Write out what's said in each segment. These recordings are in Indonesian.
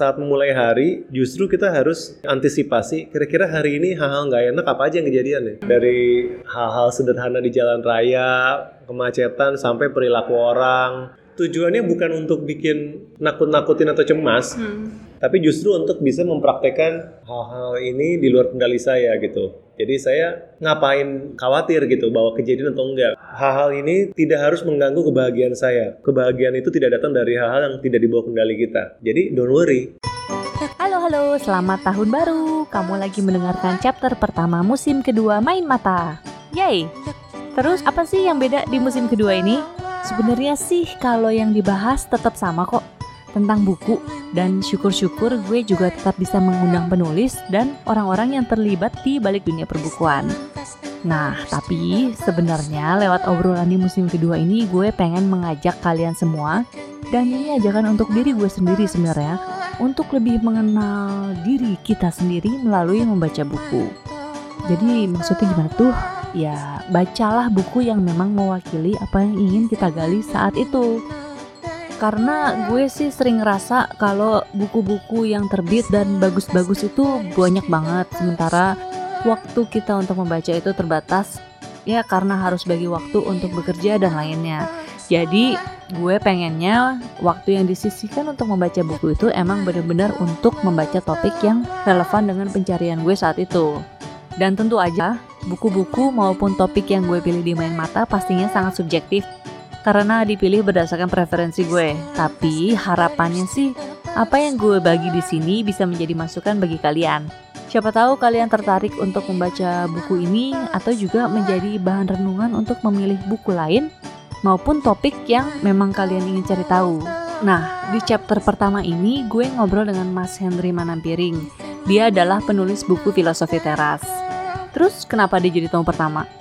saat memulai hari justru kita harus antisipasi kira-kira hari ini hal-hal nggak enak apa aja yang kejadian ya. Dari hal-hal sederhana di jalan raya kemacetan sampai perilaku orang. Tujuannya bukan untuk bikin nakut-nakutin atau cemas tapi justru untuk bisa mempraktekkan hal-hal ini di luar kendali saya gitu jadi saya ngapain khawatir gitu bahwa kejadian atau enggak hal-hal ini tidak harus mengganggu kebahagiaan saya kebahagiaan itu tidak datang dari hal-hal yang tidak dibawa kendali kita jadi don't worry Halo halo, selamat tahun baru. Kamu lagi mendengarkan chapter pertama musim kedua Main Mata. Yay. Terus apa sih yang beda di musim kedua ini? Sebenarnya sih kalau yang dibahas tetap sama kok tentang buku dan syukur-syukur gue juga tetap bisa mengundang penulis dan orang-orang yang terlibat di balik dunia perbukuan. Nah, tapi sebenarnya lewat obrolan di musim kedua ini gue pengen mengajak kalian semua dan ini ajakan untuk diri gue sendiri sebenarnya untuk lebih mengenal diri kita sendiri melalui membaca buku. Jadi maksudnya gimana tuh? Ya, bacalah buku yang memang mewakili apa yang ingin kita gali saat itu. Karena gue sih sering ngerasa kalau buku-buku yang terbit dan bagus-bagus itu banyak banget sementara waktu kita untuk membaca itu terbatas ya karena harus bagi waktu untuk bekerja dan lainnya. Jadi gue pengennya waktu yang disisihkan untuk membaca buku itu emang benar-benar untuk membaca topik yang relevan dengan pencarian gue saat itu. Dan tentu aja buku-buku maupun topik yang gue pilih di main mata pastinya sangat subjektif karena dipilih berdasarkan preferensi gue. Tapi harapannya sih apa yang gue bagi di sini bisa menjadi masukan bagi kalian. Siapa tahu kalian tertarik untuk membaca buku ini atau juga menjadi bahan renungan untuk memilih buku lain maupun topik yang memang kalian ingin cari tahu. Nah, di chapter pertama ini gue ngobrol dengan Mas Henry Manampiring. Dia adalah penulis buku Filosofi Teras. Terus kenapa dia jadi tahun pertama?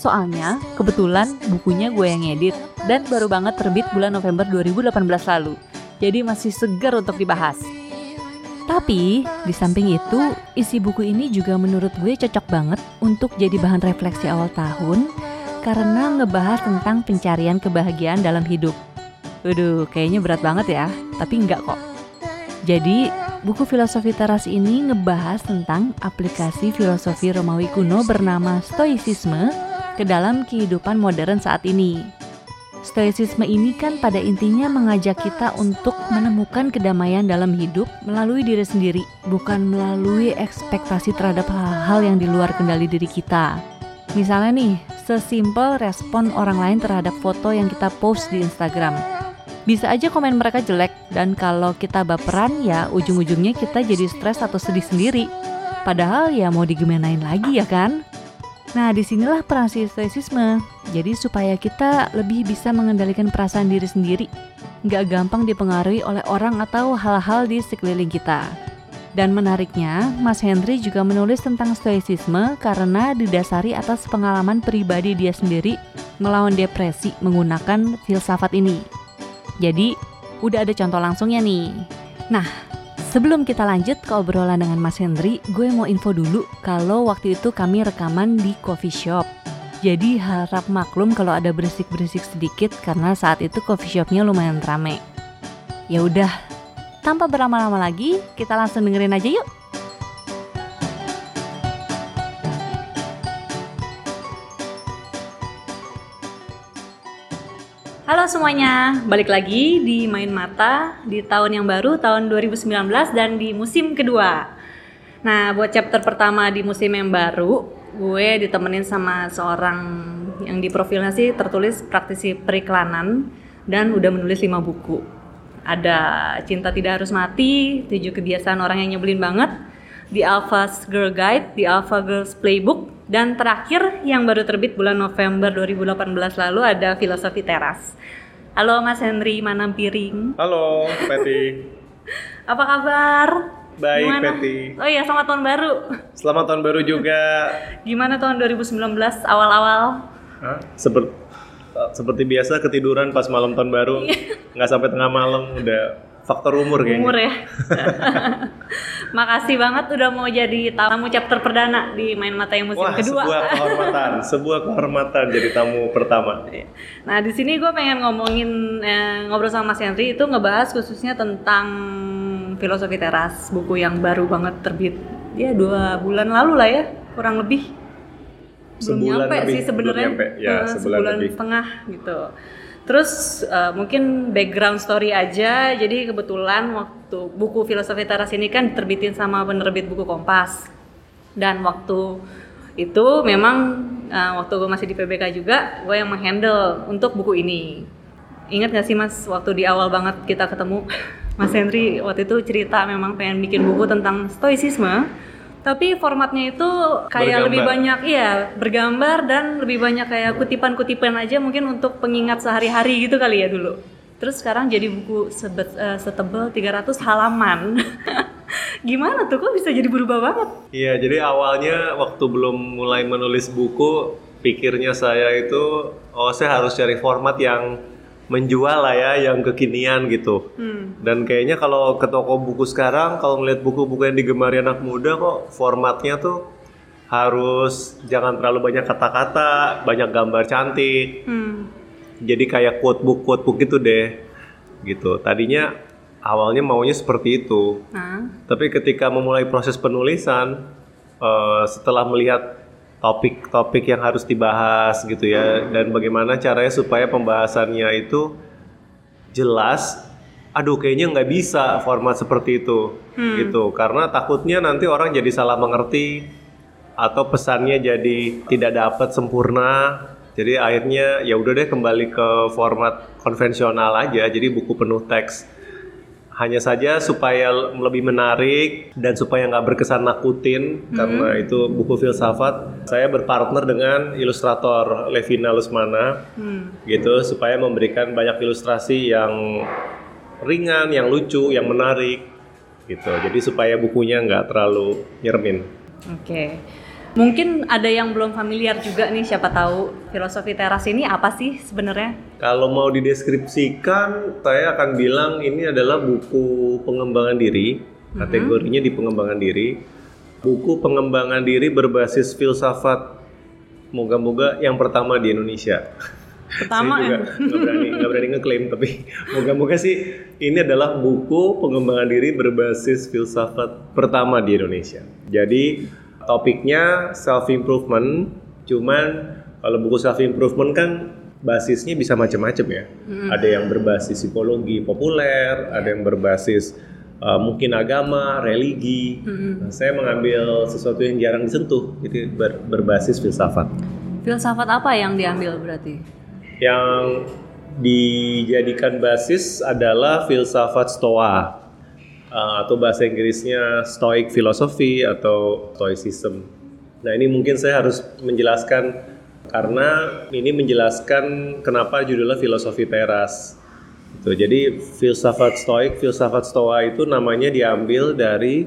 Soalnya kebetulan bukunya gue yang edit dan baru banget terbit bulan November 2018 lalu. Jadi masih segar untuk dibahas. Tapi di samping itu, isi buku ini juga menurut gue cocok banget untuk jadi bahan refleksi awal tahun karena ngebahas tentang pencarian kebahagiaan dalam hidup. Waduh, kayaknya berat banget ya, tapi enggak kok. Jadi, buku filosofi teras ini ngebahas tentang aplikasi filosofi Romawi kuno bernama Stoicisme ke dalam kehidupan modern saat ini. Stoicisme ini kan pada intinya mengajak kita untuk menemukan kedamaian dalam hidup melalui diri sendiri, bukan melalui ekspektasi terhadap hal-hal yang di luar kendali diri kita. Misalnya nih, sesimpel respon orang lain terhadap foto yang kita post di Instagram. Bisa aja komen mereka jelek, dan kalau kita baperan ya ujung-ujungnya kita jadi stres atau sedih sendiri. Padahal ya mau digimanain lagi ya kan? Nah, di sinilah peran stoicisme. Jadi supaya kita lebih bisa mengendalikan perasaan diri sendiri, nggak gampang dipengaruhi oleh orang atau hal-hal di sekeliling kita. Dan menariknya, Mas Henry juga menulis tentang stoicisme karena didasari atas pengalaman pribadi dia sendiri melawan depresi menggunakan filsafat ini. Jadi, udah ada contoh langsungnya nih. Nah, Sebelum kita lanjut ke obrolan dengan Mas Hendri, gue mau info dulu kalau waktu itu kami rekaman di coffee shop. Jadi harap maklum kalau ada berisik-berisik sedikit karena saat itu coffee shopnya lumayan rame. Ya udah, tanpa berlama-lama lagi, kita langsung dengerin aja yuk. Semuanya, balik lagi di Main Mata di tahun yang baru, tahun 2019 dan di musim kedua. Nah, buat chapter pertama di musim yang baru, gue ditemenin sama seorang yang di profilnya sih tertulis praktisi periklanan dan udah menulis 5 buku. Ada Cinta Tidak Harus Mati, 7 Kebiasaan Orang Yang Nyebelin Banget, The Alpha Girl Guide, The Alpha Girls Playbook, dan terakhir yang baru terbit bulan November 2018 lalu ada Filosofi Teras. Halo Mas Henry Manampiring. halo Patty Apa kabar? baik Gimana? Patty Oh iya, selamat tahun baru. selamat tahun baru juga Gimana tahun 2019 awal-awal? seperti seperti biasa ketiduran pas malam tahun baru nggak sampai tengah malam udah faktor umur kayaknya Umur ya. Makasih banget udah mau jadi tamu chapter perdana di Main Mata yang musim Wah, kedua. sebuah kehormatan, sebuah kehormatan jadi tamu pertama. Nah, di sini gue pengen ngomongin eh, ngobrol sama Mas Henry itu ngebahas khususnya tentang Filosofi Teras, buku yang baru banget terbit. Ya dua bulan lalu lah ya, kurang lebih. Belum Sebulan nyampe lebih, sih sebenarnya. Ya, Eh, sebulan sebulan lebih. setengah gitu. Terus eh, mungkin background story aja. Jadi kebetulan waktu buku Filosofi Teras ini kan diterbitin sama penerbit buku Kompas. Dan waktu itu memang eh, waktu gue masih di PBK juga, gue yang menghandle untuk buku ini. Ingat gak sih mas, waktu di awal banget kita ketemu, Mas Henry waktu itu cerita memang pengen bikin buku tentang stoicisme, tapi formatnya itu kayak Bergambar. lebih banyak, iya bergambar dan lebih banyak kayak kutipan-kutipan aja mungkin untuk pengingat sehari-hari gitu kali ya dulu. Terus sekarang jadi buku sebet, eh, setebal 300 halaman. Gimana tuh kok bisa jadi berubah banget? Iya, jadi awalnya waktu belum mulai menulis buku, pikirnya saya itu, oh saya harus cari format yang menjual lah ya, yang kekinian gitu. Hmm. Dan kayaknya kalau ke toko buku sekarang, kalau ngeliat buku-buku yang digemari anak muda kok formatnya tuh harus jangan terlalu banyak kata-kata, banyak gambar cantik. Hmm. Jadi kayak quote book quote book gitu deh. Gitu. Tadinya awalnya maunya seperti itu. Nah, Tapi ketika memulai proses penulisan, eh, setelah melihat topik-topik yang harus dibahas gitu ya, dan bagaimana caranya supaya pembahasannya itu jelas, aduh kayaknya nggak bisa format seperti itu, gitu. Karena takutnya nanti orang jadi salah mengerti atau pesannya jadi tidak dapat sempurna. Jadi akhirnya ya udah deh kembali ke format konvensional aja, jadi buku penuh teks hanya saja supaya lebih menarik dan supaya nggak berkesan nakutin karena itu buku filsafat saya berpartner dengan ilustrator Levina Lusmana hmm. gitu supaya memberikan banyak ilustrasi yang ringan yang lucu yang menarik gitu jadi supaya bukunya nggak terlalu nyeremin Oke. Mungkin ada yang belum familiar juga nih, siapa tahu filosofi teras ini apa sih sebenarnya? Kalau mau dideskripsikan, saya akan bilang ini adalah buku pengembangan diri, kategorinya di pengembangan diri. Buku pengembangan diri berbasis filsafat, moga-moga yang pertama di Indonesia. Pertama saya juga ya? nggak berani nggak berani ngeklaim, tapi moga-moga sih ini adalah buku pengembangan diri berbasis filsafat pertama di Indonesia. Jadi topiknya self improvement, cuman kalau buku self improvement kan basisnya bisa macam-macam ya. Ada yang berbasis psikologi populer, ada yang berbasis uh, mungkin agama, religi. Nah, saya mengambil sesuatu yang jarang disentuh, jadi ber- berbasis filsafat. Filsafat apa yang diambil berarti? Yang dijadikan basis adalah filsafat Stoa uh, atau bahasa Inggrisnya Stoic philosophy atau Stoicism. Nah ini mungkin saya harus menjelaskan karena ini menjelaskan kenapa judulnya filosofi teras. Gitu. Jadi filsafat Stoik, filsafat Stoa itu namanya diambil dari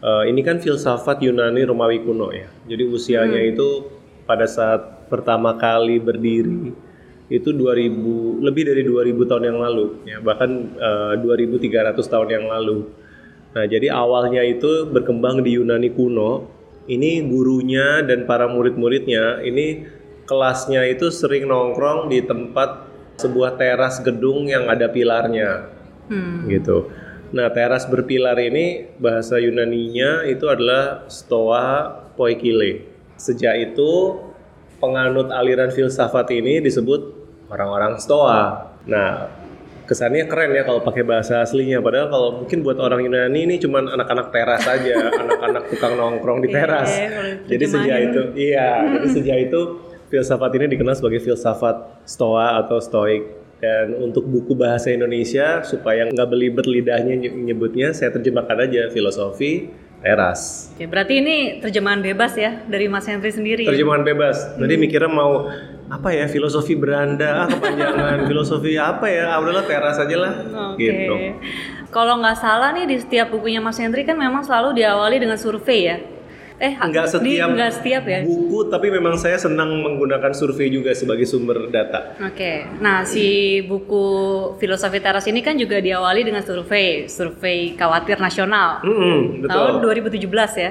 uh, ini kan filsafat Yunani Romawi kuno ya. Jadi usianya itu pada saat pertama kali berdiri itu 2000 lebih dari 2000 tahun yang lalu ya bahkan eh, 2300 tahun yang lalu. Nah, jadi awalnya itu berkembang di Yunani kuno. Ini gurunya dan para murid-muridnya ini kelasnya itu sering nongkrong di tempat sebuah teras gedung yang ada pilarnya Hmm. gitu. Nah, teras berpilar ini bahasa Yunaninya itu adalah Stoa Poikile. Sejak itu penganut aliran filsafat ini disebut orang-orang Stoa. Nah, kesannya keren ya kalau pakai bahasa aslinya. Padahal kalau mungkin buat orang Yunani ini cuman anak-anak teras aja, anak-anak tukang nongkrong di Iya, teras. jadi sejak itu, iya, jadi sejak itu filsafat ini dikenal sebagai filsafat Stoa atau Stoik. Dan untuk buku bahasa Indonesia supaya nggak belibet lidahnya ny- nyebutnya, saya terjemahkan aja filosofi teras. Oke, berarti ini terjemahan bebas ya dari Mas Henry sendiri. Terjemahan bebas. Tadi mikirnya mau apa ya filosofi beranda, ah, kepanjangan filosofi apa ya? Ah, udahlah teras aja lah. Oke. Gitu. Kalau nggak salah nih di setiap bukunya Mas Henry kan memang selalu diawali dengan survei ya. Eh, Nggak di- setiap nggak setiap ya. buku, tapi memang saya senang menggunakan survei juga sebagai sumber data. Oke, nah si buku Filosofi Teras ini kan juga diawali dengan survei, survei khawatir nasional Mm-mm, tahun betul. 2017 ya.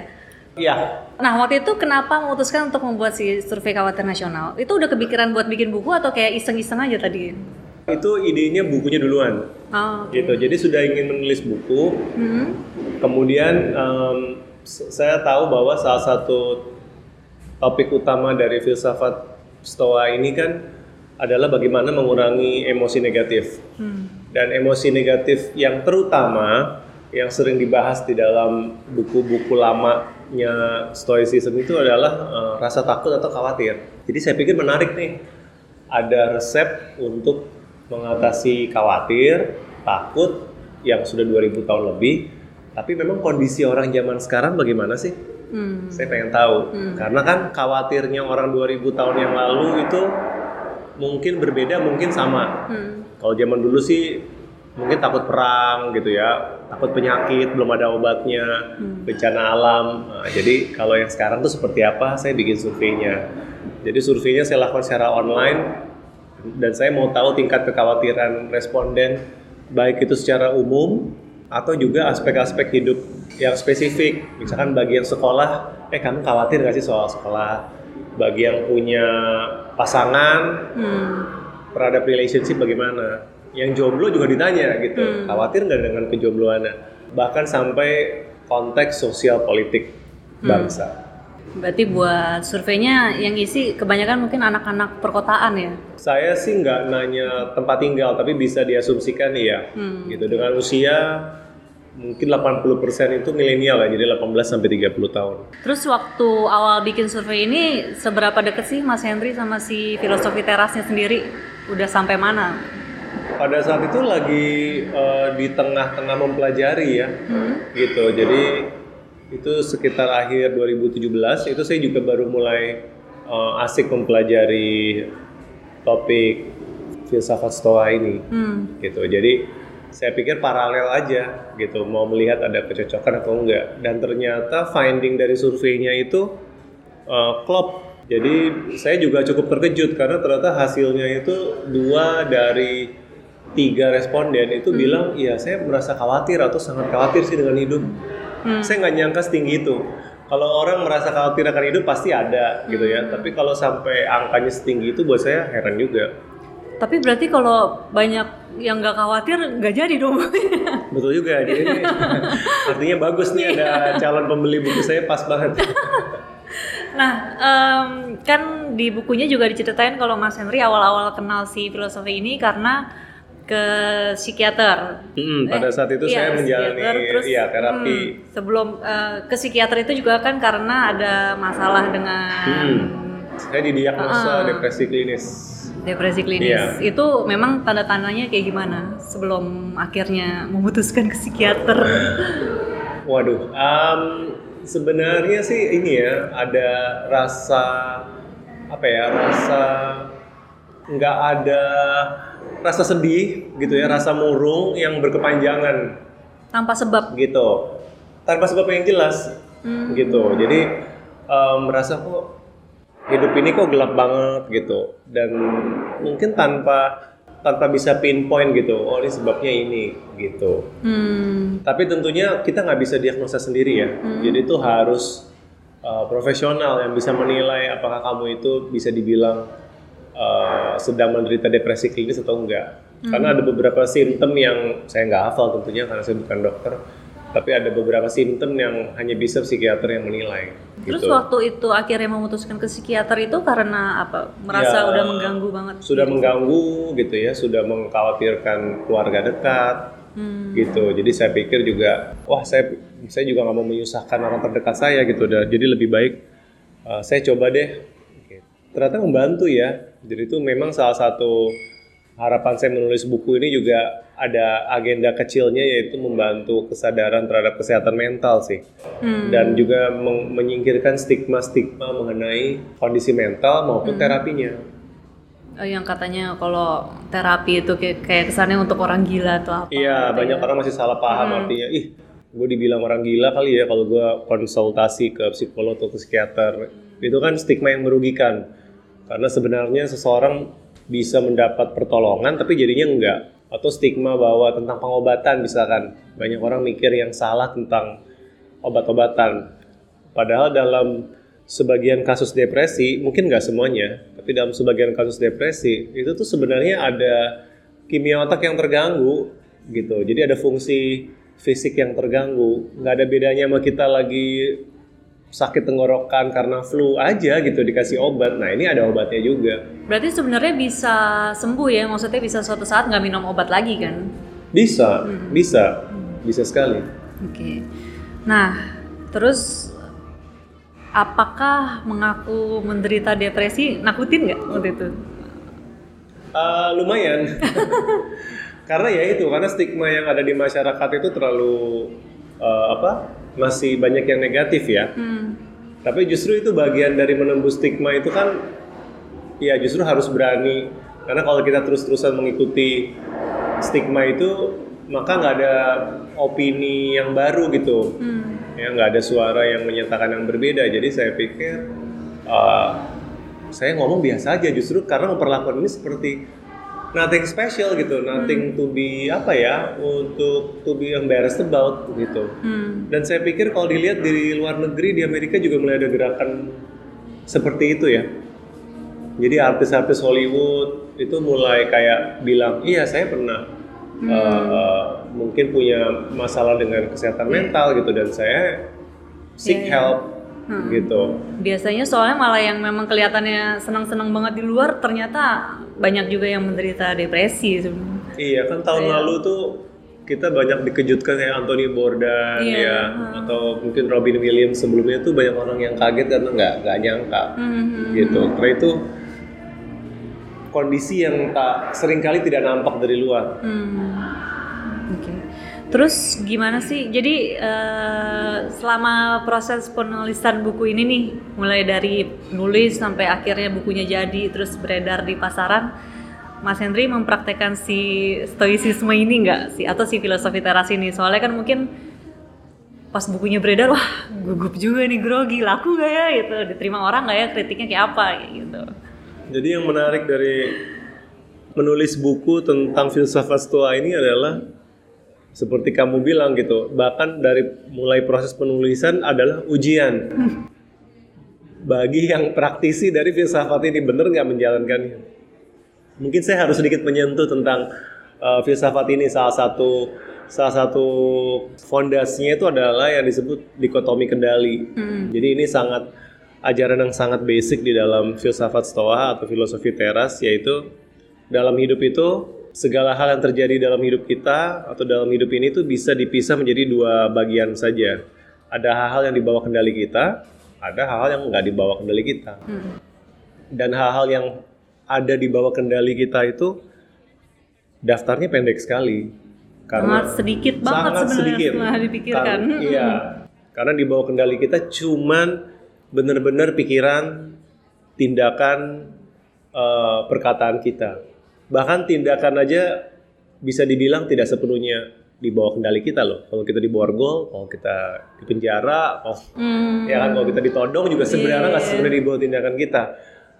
Iya. Nah waktu itu kenapa memutuskan untuk membuat si survei khawatir nasional? Itu udah kepikiran buat bikin buku atau kayak iseng-iseng aja tadi? Itu idenya bukunya duluan, Oh. gitu. Jadi sudah ingin menulis buku, Hmm. kemudian em, s- saya tahu bahwa salah satu topik utama dari filsafat Stoa ini kan adalah bagaimana mengurangi emosi negatif. Hmm. Dan emosi negatif yang terutama yang sering dibahas di dalam buku-buku lamanya Stoicism itu adalah eh, rasa takut atau khawatir. Jadi saya pikir menarik nih, ada resep untuk mengatasi khawatir, takut yang sudah 2000 tahun lebih. Tapi memang kondisi orang zaman sekarang bagaimana sih? Hmm. Saya pengen tahu. Karena kan khawatirnya orang 2000 tahun yang lalu itu mungkin berbeda, mungkin sama. Hmm. Kalau zaman dulu sih mungkin takut perang gitu ya, takut penyakit, belum ada obatnya, bencana alam. Nah, jadi kalau yang sekarang tuh seperti apa? Saya bikin surveinya. Jadi surveinya saya lakukan secara online dan saya mau tahu tingkat kekhawatiran responden baik itu secara umum atau juga aspek-aspek hidup yang spesifik. Misalkan bagi yang sekolah, eh kamu khawatir gak sih soal sekolah? Bagi yang punya pasangan, Hmm. terhadap relationship bagaimana. Yang jomblo juga ditanya gitu, khawatir nggak dengan kejombloannya? Bahkan sampai konteks sosial politik bangsa. Berarti buat surveinya yang isi kebanyakan mungkin anak-anak perkotaan ya. Saya sih nggak nanya tempat tinggal, tapi bisa diasumsikan ya, gitu dengan usia mungkin 80% itu milenial ya, jadi 18 sampai 30 tahun. Terus waktu awal bikin survei ini seberapa deket sih Mas Henry sama si filosofi terasnya sendiri? Udah sampai mana? Pada saat itu lagi eh, di tengah-tengah mempelajari ya, gitu. Jadi itu sekitar akhir 2017 itu saya juga baru mulai eh, asik mempelajari topik filsafat stoa ini, Hmm. gitu. Jadi saya pikir paralel aja, gitu. Mau melihat ada kecocokan atau enggak. Dan ternyata finding dari surveinya itu eh, klop. Jadi saya juga cukup terkejut karena ternyata hasilnya itu dua dari tiga responden itu bilang, iya saya merasa khawatir atau sangat khawatir sih dengan hidup. Saya nggak nyangka setinggi itu. Kalau orang merasa khawatir akan hidup pasti ada gitu ya. Tapi kalau sampai angkanya setinggi itu buat saya heran juga. Tapi berarti kalau banyak yang nggak khawatir nggak jadi dong. Betul juga. Jadi ini artinya bagus nih ada calon pembeli buku saya pas banget. nah, em, kan di bukunya juga diceritain kalau Mas Henry awal-awal kenal si filosofi ini karena ke psikiater. Hmm, pada saat itu Iya, saya menjalani terus, iya terapi. hmm, sebelum eh, ke psikiater itu juga kan karena ada masalah dengan Hmm. Saya didiagnosa Ah. depresi klinis. depresi klinis. Iya. Itu memang tanda-tandanya kayak gimana sebelum akhirnya memutuskan ke psikiater? Waduh, em, sebenarnya sih ini ya ada rasa apa ya rasa nggak ada rasa sedih gitu ya rasa murung yang berkepanjangan. Tanpa sebab. gitu. Tanpa sebab yang jelas. Gitu. Jadi em, merasa kok hidup ini kok gelap banget gitu. Dan mungkin tanpa tanpa bisa pinpoint gitu oh ini sebabnya ini gitu. Hmm. tapi tentunya kita nggak bisa diagnosa sendiri ya. Jadi itu harus uh, profesional yang bisa menilai apakah kamu itu bisa dibilang uh, sedang menderita depresi klinis atau enggak. Karena ada beberapa simptom yang saya nggak hafal tentunya karena saya bukan dokter. Tapi ada beberapa simptom yang hanya bisa psikiater yang menilai. Terus gitu. waktu itu akhirnya memutuskan ke psikiater itu karena apa? Merasa Ya, udah mengganggu banget. sudah mengganggu gitu ya, sudah mengkhawatirkan keluarga dekat, Hmm. gitu. Jadi saya pikir juga, wah saya saya juga nggak mau menyusahkan orang terdekat saya gitu. Jadi lebih baik uh, saya coba deh. Ternyata membantu ya. Jadi itu memang salah satu harapan saya menulis buku ini juga ada agenda kecilnya yaitu membantu kesadaran terhadap kesehatan mental sih. Hmm. Dan juga menyingkirkan stigma-stigma mengenai kondisi mental maupun terapinya. Eh, yang katanya kalau terapi itu kayak, kayak kesannya untuk orang gila atau apa? Iya, banyak ya. orang masih salah paham artinya, ih, gue dibilang orang gila kali ya kalau gue konsultasi ke psikolog atau ke psikiater. Itu kan stigma yang merugikan. Karena sebenarnya seseorang bisa mendapat pertolongan tapi jadinya enggak. Atau stigma bahwa tentang pengobatan misalkan. Banyak orang mikir yang salah tentang obat-obatan. Padahal dalam sebagian kasus depresi, mungkin nggak semuanya, tapi dalam sebagian kasus depresi, itu tuh sebenarnya ada kimia otak yang terganggu gitu. Jadi ada fungsi fisik yang terganggu. Nggak ada bedanya sama kita lagi sakit tenggorokan karena flu aja gitu dikasih obat. Nah ini ada obatnya juga. Berarti sebenarnya bisa sembuh ya, maksudnya bisa suatu saat nggak minum obat lagi kan? Bisa, bisa, bisa sekali. Oke. Nah, terus apakah mengaku menderita depresi nakutin nggak waktu itu? Uh, lumayan. karena ya itu, karena stigma yang ada di masyarakat itu terlalu uh, apa? Masih banyak yang negatif ya. Hmm. Tapi justru itu bagian dari menembus stigma itu kan, ya justru harus berani. Karena kalau kita terus-terusan mengikuti stigma itu, maka nggak ada opini yang baru gitu. Hmm. Ya nggak ada suara yang menyatakan yang berbeda. Jadi saya pikir uh, saya ngomong biasa aja justru karena memperlakukan ini seperti nothing special gitu, nothing to be apa ya untuk to be embarrassed about gitu. Hmm. Dan saya pikir kalau dilihat di luar negeri di Amerika juga mulai ada gerakan seperti itu ya. Jadi artis-artis Hollywood itu mulai kayak bilang, iya saya pernah uh, uh, mungkin punya masalah dengan kesehatan mental gitu dan saya seek Iya, iya. help Hmm. gitu. Biasanya soalnya malah yang memang kelihatannya senang-senang banget di luar, ternyata banyak juga yang menderita depresi sebenarnya. Iya kan tahun Iya. lalu tuh kita banyak dikejutkan kayak Anthony Bourdain Iya, ya atau mungkin Robin Williams sebelumnya tuh banyak orang yang kaget karena nggak nggak nyangka Hmm. gitu. Karena itu kondisi yang tak sering kali tidak nampak dari luar. Hmm. Terus gimana sih? Jadi eh, selama proses penulisan buku ini nih, mulai dari nulis sampai akhirnya bukunya jadi, terus beredar di pasaran, Mas Hendri mempraktekkan si stoicisme ini nggak sih? Atau si filosofi teras ini? Soalnya kan mungkin pas bukunya beredar, wah gugup juga nih grogi, laku gak ya? Gitu, diterima orang nggak ya? Kritiknya kayak apa? Gitu. Jadi yang menarik dari menulis buku tentang filsafat stoa ini adalah seperti kamu bilang gitu, bahkan dari mulai proses penulisan adalah ujian bagi yang praktisi dari filsafat ini bener nggak menjalankannya. Mungkin saya harus sedikit menyentuh tentang uh, filsafat ini salah satu salah satu fondasinya itu adalah yang disebut dikotomi kendali. Jadi ini sangat ajaran yang sangat basic di dalam filsafat stoa atau filosofi teras yaitu dalam hidup itu segala hal yang terjadi dalam hidup kita atau dalam hidup ini tuh bisa dipisah menjadi dua bagian saja. Ada hal-hal yang dibawa kendali kita, ada hal-hal yang nggak dibawa kendali kita. Dan hal-hal yang ada di bawah kendali kita itu daftarnya pendek sekali. Sangat sedikit banget sangat sebenarnya sedikit. setelah dipikirkan. Karena- iya, karena di bawah kendali kita cuman benar-benar pikiran, tindakan, eh, perkataan kita. Bahkan tindakan aja bisa dibilang tidak sepenuhnya di bawah kendali kita loh. Kalau kita diborgol, kalau kita di penjara, kalau Hmm. ya kan kalau kita ditodong juga sebenarnya nggak Iya. sebenarnya di bawah tindakan kita.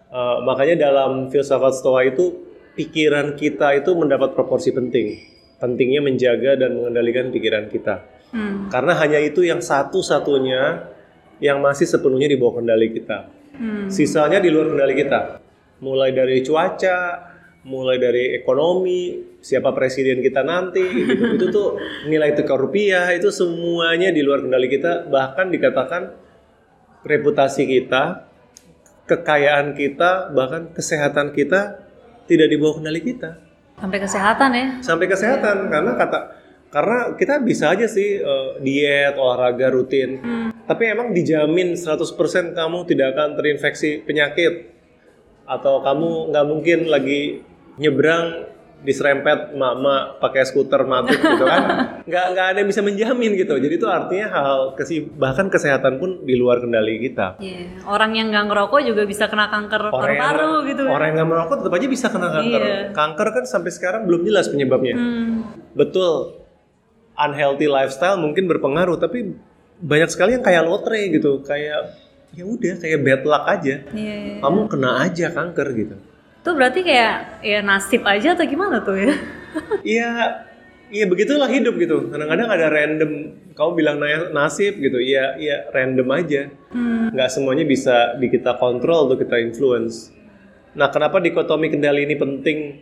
Eh, makanya dalam filsafat stoa itu pikiran kita itu mendapat proporsi penting. Pentingnya menjaga dan mengendalikan pikiran kita. Hmm. Karena hanya itu yang satu-satunya yang masih sepenuhnya di bawah kendali kita. Hmm. Sisanya di luar kendali kita. Mulai dari cuaca, mulai dari ekonomi, siapa presiden kita nanti, gitu. itu tuh nilai tukar rupiah itu semuanya di luar kendali kita. Bahkan dikatakan reputasi kita, kekayaan kita, bahkan kesehatan kita tidak di bawah kendali kita Sampai kesehatan ya. sampai kesehatan karena kata karena kita bisa aja sih eh, diet olahraga rutin tapi emang dijamin 100% kamu tidak akan terinfeksi penyakit atau kamu nggak mungkin lagi nyebrang diserempet mak-mak pakai skuter mati gitu kan nggak nggak ada yang bisa menjamin gitu jadi itu artinya hal kesi bahkan kesehatan pun di luar kendali kita Iya. Orang yang nggak ngerokok juga bisa kena kanker orang yang, paru-paru gitu. orang yang nggak merokok tetap aja bisa kena kanker Iya. kanker kan sampai sekarang belum jelas penyebabnya Hmm. betul unhealthy lifestyle mungkin berpengaruh tapi banyak sekali yang kayak lotre gitu kayak ya udah kayak bad luck aja Iya, iya. kamu kena aja kanker gitu Itu berarti kayak ya nasib aja atau gimana tuh ya? iya iya begitulah hidup gitu. Kadang-kadang ada random kamu bilang na- nasib gitu iya iya random aja. Hmm. nggak semuanya bisa di kita kontrol atau kita influence. Nah kenapa dikotomi kendali ini penting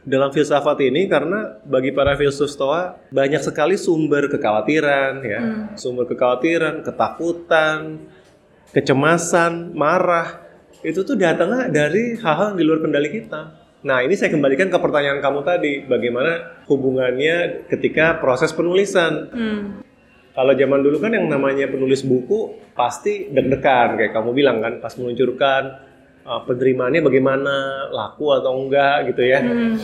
dalam filsafat ini? Karena bagi para filsuf stoa banyak sekali sumber kekhawatiran ya, sumber kekhawatiran, ketakutan, kecemasan, marah itu tuh datangnya dari hal-hal yang di luar kendali kita. Nah ini saya kembalikan ke pertanyaan kamu tadi, bagaimana hubungannya ketika proses penulisan. Hmm. Kalau zaman dulu kan yang namanya penulis buku pasti deg-degan kayak kamu bilang kan pas meluncurkan uh, penerimaannya bagaimana laku atau enggak gitu ya. Hmm.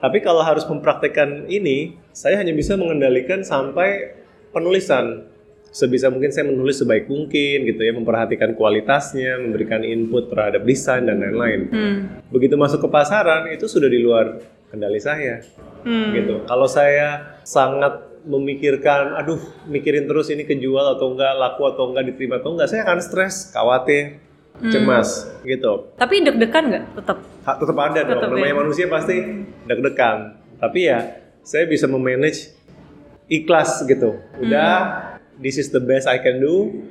Tapi kalau harus mempraktekkan ini, saya hanya bisa mengendalikan sampai penulisan. Sebisa mungkin saya menulis sebaik mungkin gitu ya, memperhatikan kualitasnya, memberikan input terhadap desain dan lain-lain. Hmm. Begitu masuk ke pasaran itu sudah di luar kendali saya Hmm. gitu. Kalau saya sangat memikirkan, aduh, mikirin terus ini kejual atau enggak, laku atau enggak, diterima atau enggak, saya akan stres, khawatir, cemas, gitu. Tapi deg-degan nggak tetap? Ha- Tetap ada dong, Tetap namanya ya. manusia pasti deg-degan. Tapi ya, saya bisa memanage ikhlas gitu. Udah, this is the best I can do.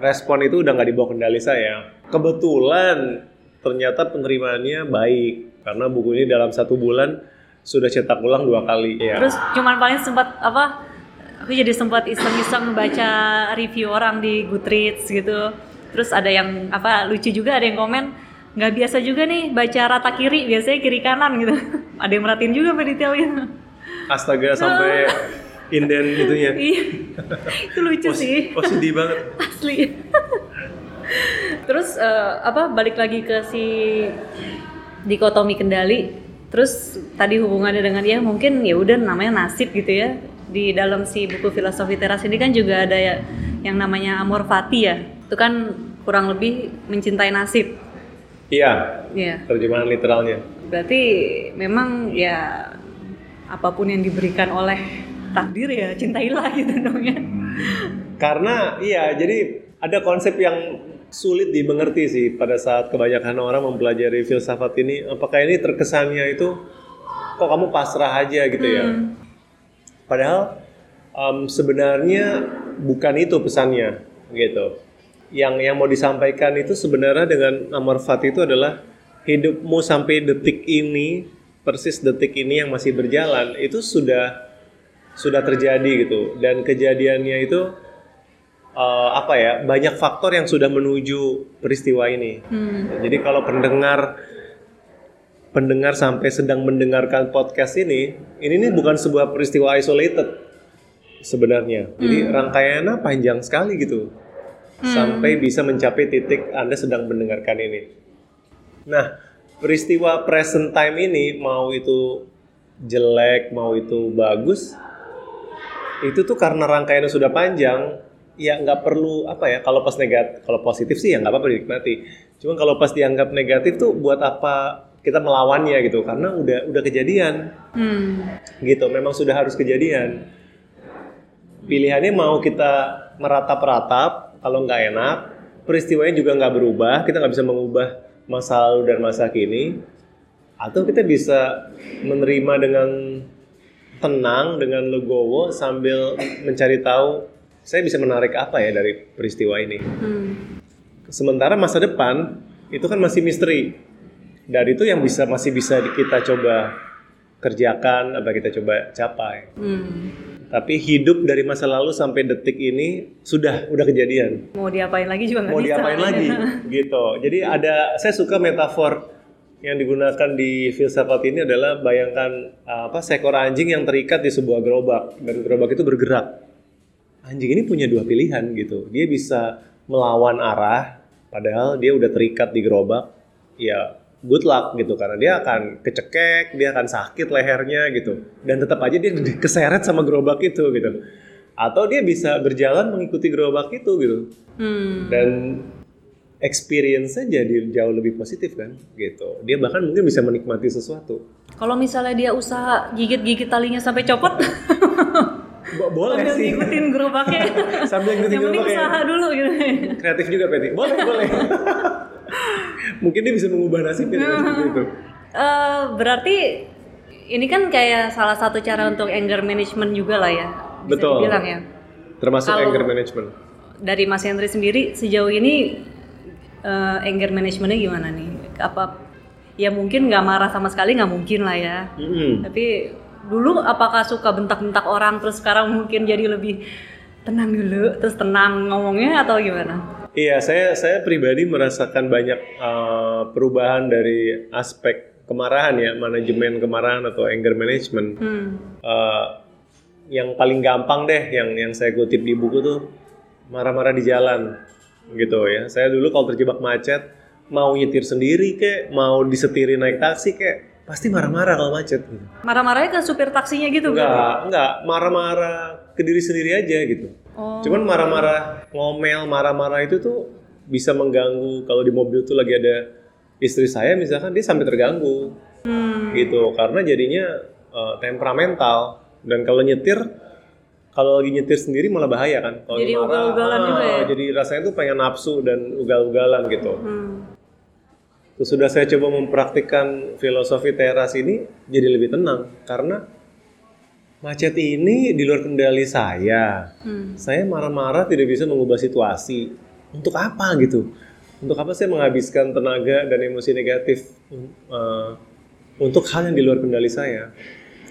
Respon itu udah nggak dibawa kendali saya. Kebetulan ternyata penerimaannya baik karena buku ini dalam satu bulan sudah cetak ulang dua kali. Ya. Terus cuman paling sempat apa? Aku jadi sempat iseng-iseng baca review orang di Goodreads gitu. Terus ada yang apa lucu juga ada yang komen nggak biasa juga nih baca rata kiri biasanya kiri kanan gitu. ada yang merhatiin juga detailnya. Astaga sampai inden itunya. Iya, itu lucu Oh, sih oh, sedih banget. asli. Terus eh, apa balik lagi ke si dikotomi kendali. Terus tadi hubungannya dengan ya mungkin ya udah namanya nasib gitu ya. Di dalam si buku filosofi teras ini kan juga ada ya yang namanya amor fati ya. Itu kan kurang lebih mencintai nasib. Iya, Iya. terjemahan literalnya. Berarti memang ya apa pun yang diberikan oleh takdir ya cintailah gitu dong ya. Karena iya, jadi ada konsep yang sulit dimengerti sih pada saat kebanyakan orang mempelajari filsafat ini. Apakah ini terkesannya itu kok kamu pasrah aja gitu ya? Padahal em, sebenarnya bukan itu pesannya gitu. Yang yang mau disampaikan itu sebenarnya dengan amor fati itu adalah hidupmu sampai detik ini, persis detik ini yang masih berjalan itu sudah sudah terjadi gitu dan kejadiannya itu eh, apa ya banyak faktor yang sudah menuju peristiwa ini. Jadi kalau pendengar pendengar sampai sedang mendengarkan podcast ini, ini nih bukan sebuah peristiwa isolated sebenarnya. Jadi rangkaiannya panjang sekali gitu. Sampai bisa mencapai titik Anda sedang mendengarkan ini. Nah, peristiwa present time ini mau itu jelek, mau itu bagus, itu tuh karena rangkaiannya sudah panjang, ya nggak perlu apa ya. Kalau pas negatif, kalau positif sih ya nggak apa-apa dinikmati. Cuma kalau pas dianggap negatif tuh buat apa kita melawannya gitu? Karena udah udah kejadian, Hmm. gitu. Memang sudah harus kejadian. Pilihannya mau kita meratap-ratap, kalau nggak enak, peristiwanya juga nggak berubah, kita nggak bisa mengubah masa lalu dan masa kini, atau kita bisa menerima dengan tenang, dengan legowo sambil mencari tahu saya bisa menarik apa ya dari peristiwa ini. Hmm. Sementara masa depan itu kan masih misteri. Dari itu yang bisa masih bisa kita coba kerjakan, apa kita coba capai. Hmm. Tapi hidup dari masa lalu sampai detik ini sudah udah kejadian. Mau diapain lagi juga nggak Mau bisa. diapain lagi gitu. Jadi ada saya suka metafor yang digunakan di filsafat ini adalah bayangkan uh, apa seekor anjing yang terikat di sebuah gerobak dan gerobak itu bergerak. Anjing ini punya dua pilihan gitu. Dia bisa melawan arah padahal dia udah terikat di gerobak. Ya good luck gitu karena dia akan kecekek, dia akan sakit lehernya gitu. Dan tetap aja dia keseret sama gerobak itu gitu. Atau dia bisa berjalan mengikuti gerobak itu gitu Hmm. dan experience-nya jadi jauh lebih positif kan gitu dia bahkan mungkin bisa menikmati sesuatu Kalau misalnya dia usaha gigit-gigit talinya sampai copot, Bo- boleh sambil sih ngikutin gerobaknya. sambil ngikutin Yang penting usaha dulu gitu. kreatif juga Peti boleh boleh mungkin dia bisa mengubah nasibnya dengan seperti itu Eh, berarti ini kan kayak salah satu cara untuk anger management juga lah ya. Bisa Betul. dibilang ya. termasuk Kalau- anger management Dari Mas Hendri sendiri sejauh ini eh, anger managementnya gimana nih? Apa ya mungkin nggak marah sama sekali nggak mungkin lah ya Mm-mm. tapi dulu apakah suka bentak-bentak orang terus sekarang mungkin jadi lebih tenang dulu terus tenang ngomongnya atau gimana Iya, saya saya pribadi merasakan banyak uh, perubahan dari aspek kemarahan ya, manajemen kemarahan atau anger management. hmm. Uh, yang paling gampang deh, yang yang saya kutip di buku tuh marah-marah di jalan, gitu ya. Saya dulu kalau terjebak macet, mau nyetir sendiri kek, mau disetirin naik taksi kek, pasti marah-marah kalau macet. Gitu. marah-marahnya ke supir taksinya gitu Enggak, enggak, marah-marah ke diri sendiri aja gitu. oh Cuman marah-marah, ngomel, marah-marah itu tuh bisa mengganggu kalau di mobil tuh lagi ada istri saya misalkan dia sampai terganggu hmm. gitu karena jadinya eh, temperamental dan kalau nyetir kalau lagi nyetir sendiri malah bahaya kan kalau Jadi ugal-ugalan ah, juga ya? jadi rasanya tuh pengen nafsu dan ugal-ugalan gitu Hmm. Terus sudah saya coba mempraktikkan filosofi teras ini jadi lebih tenang karena macet ini di luar kendali saya Hmm. saya marah-marah tidak bisa mengubah situasi. Untuk apa gitu? Untuk apa saya menghabiskan tenaga dan emosi negatif uh, untuk hal yang di luar kendali saya?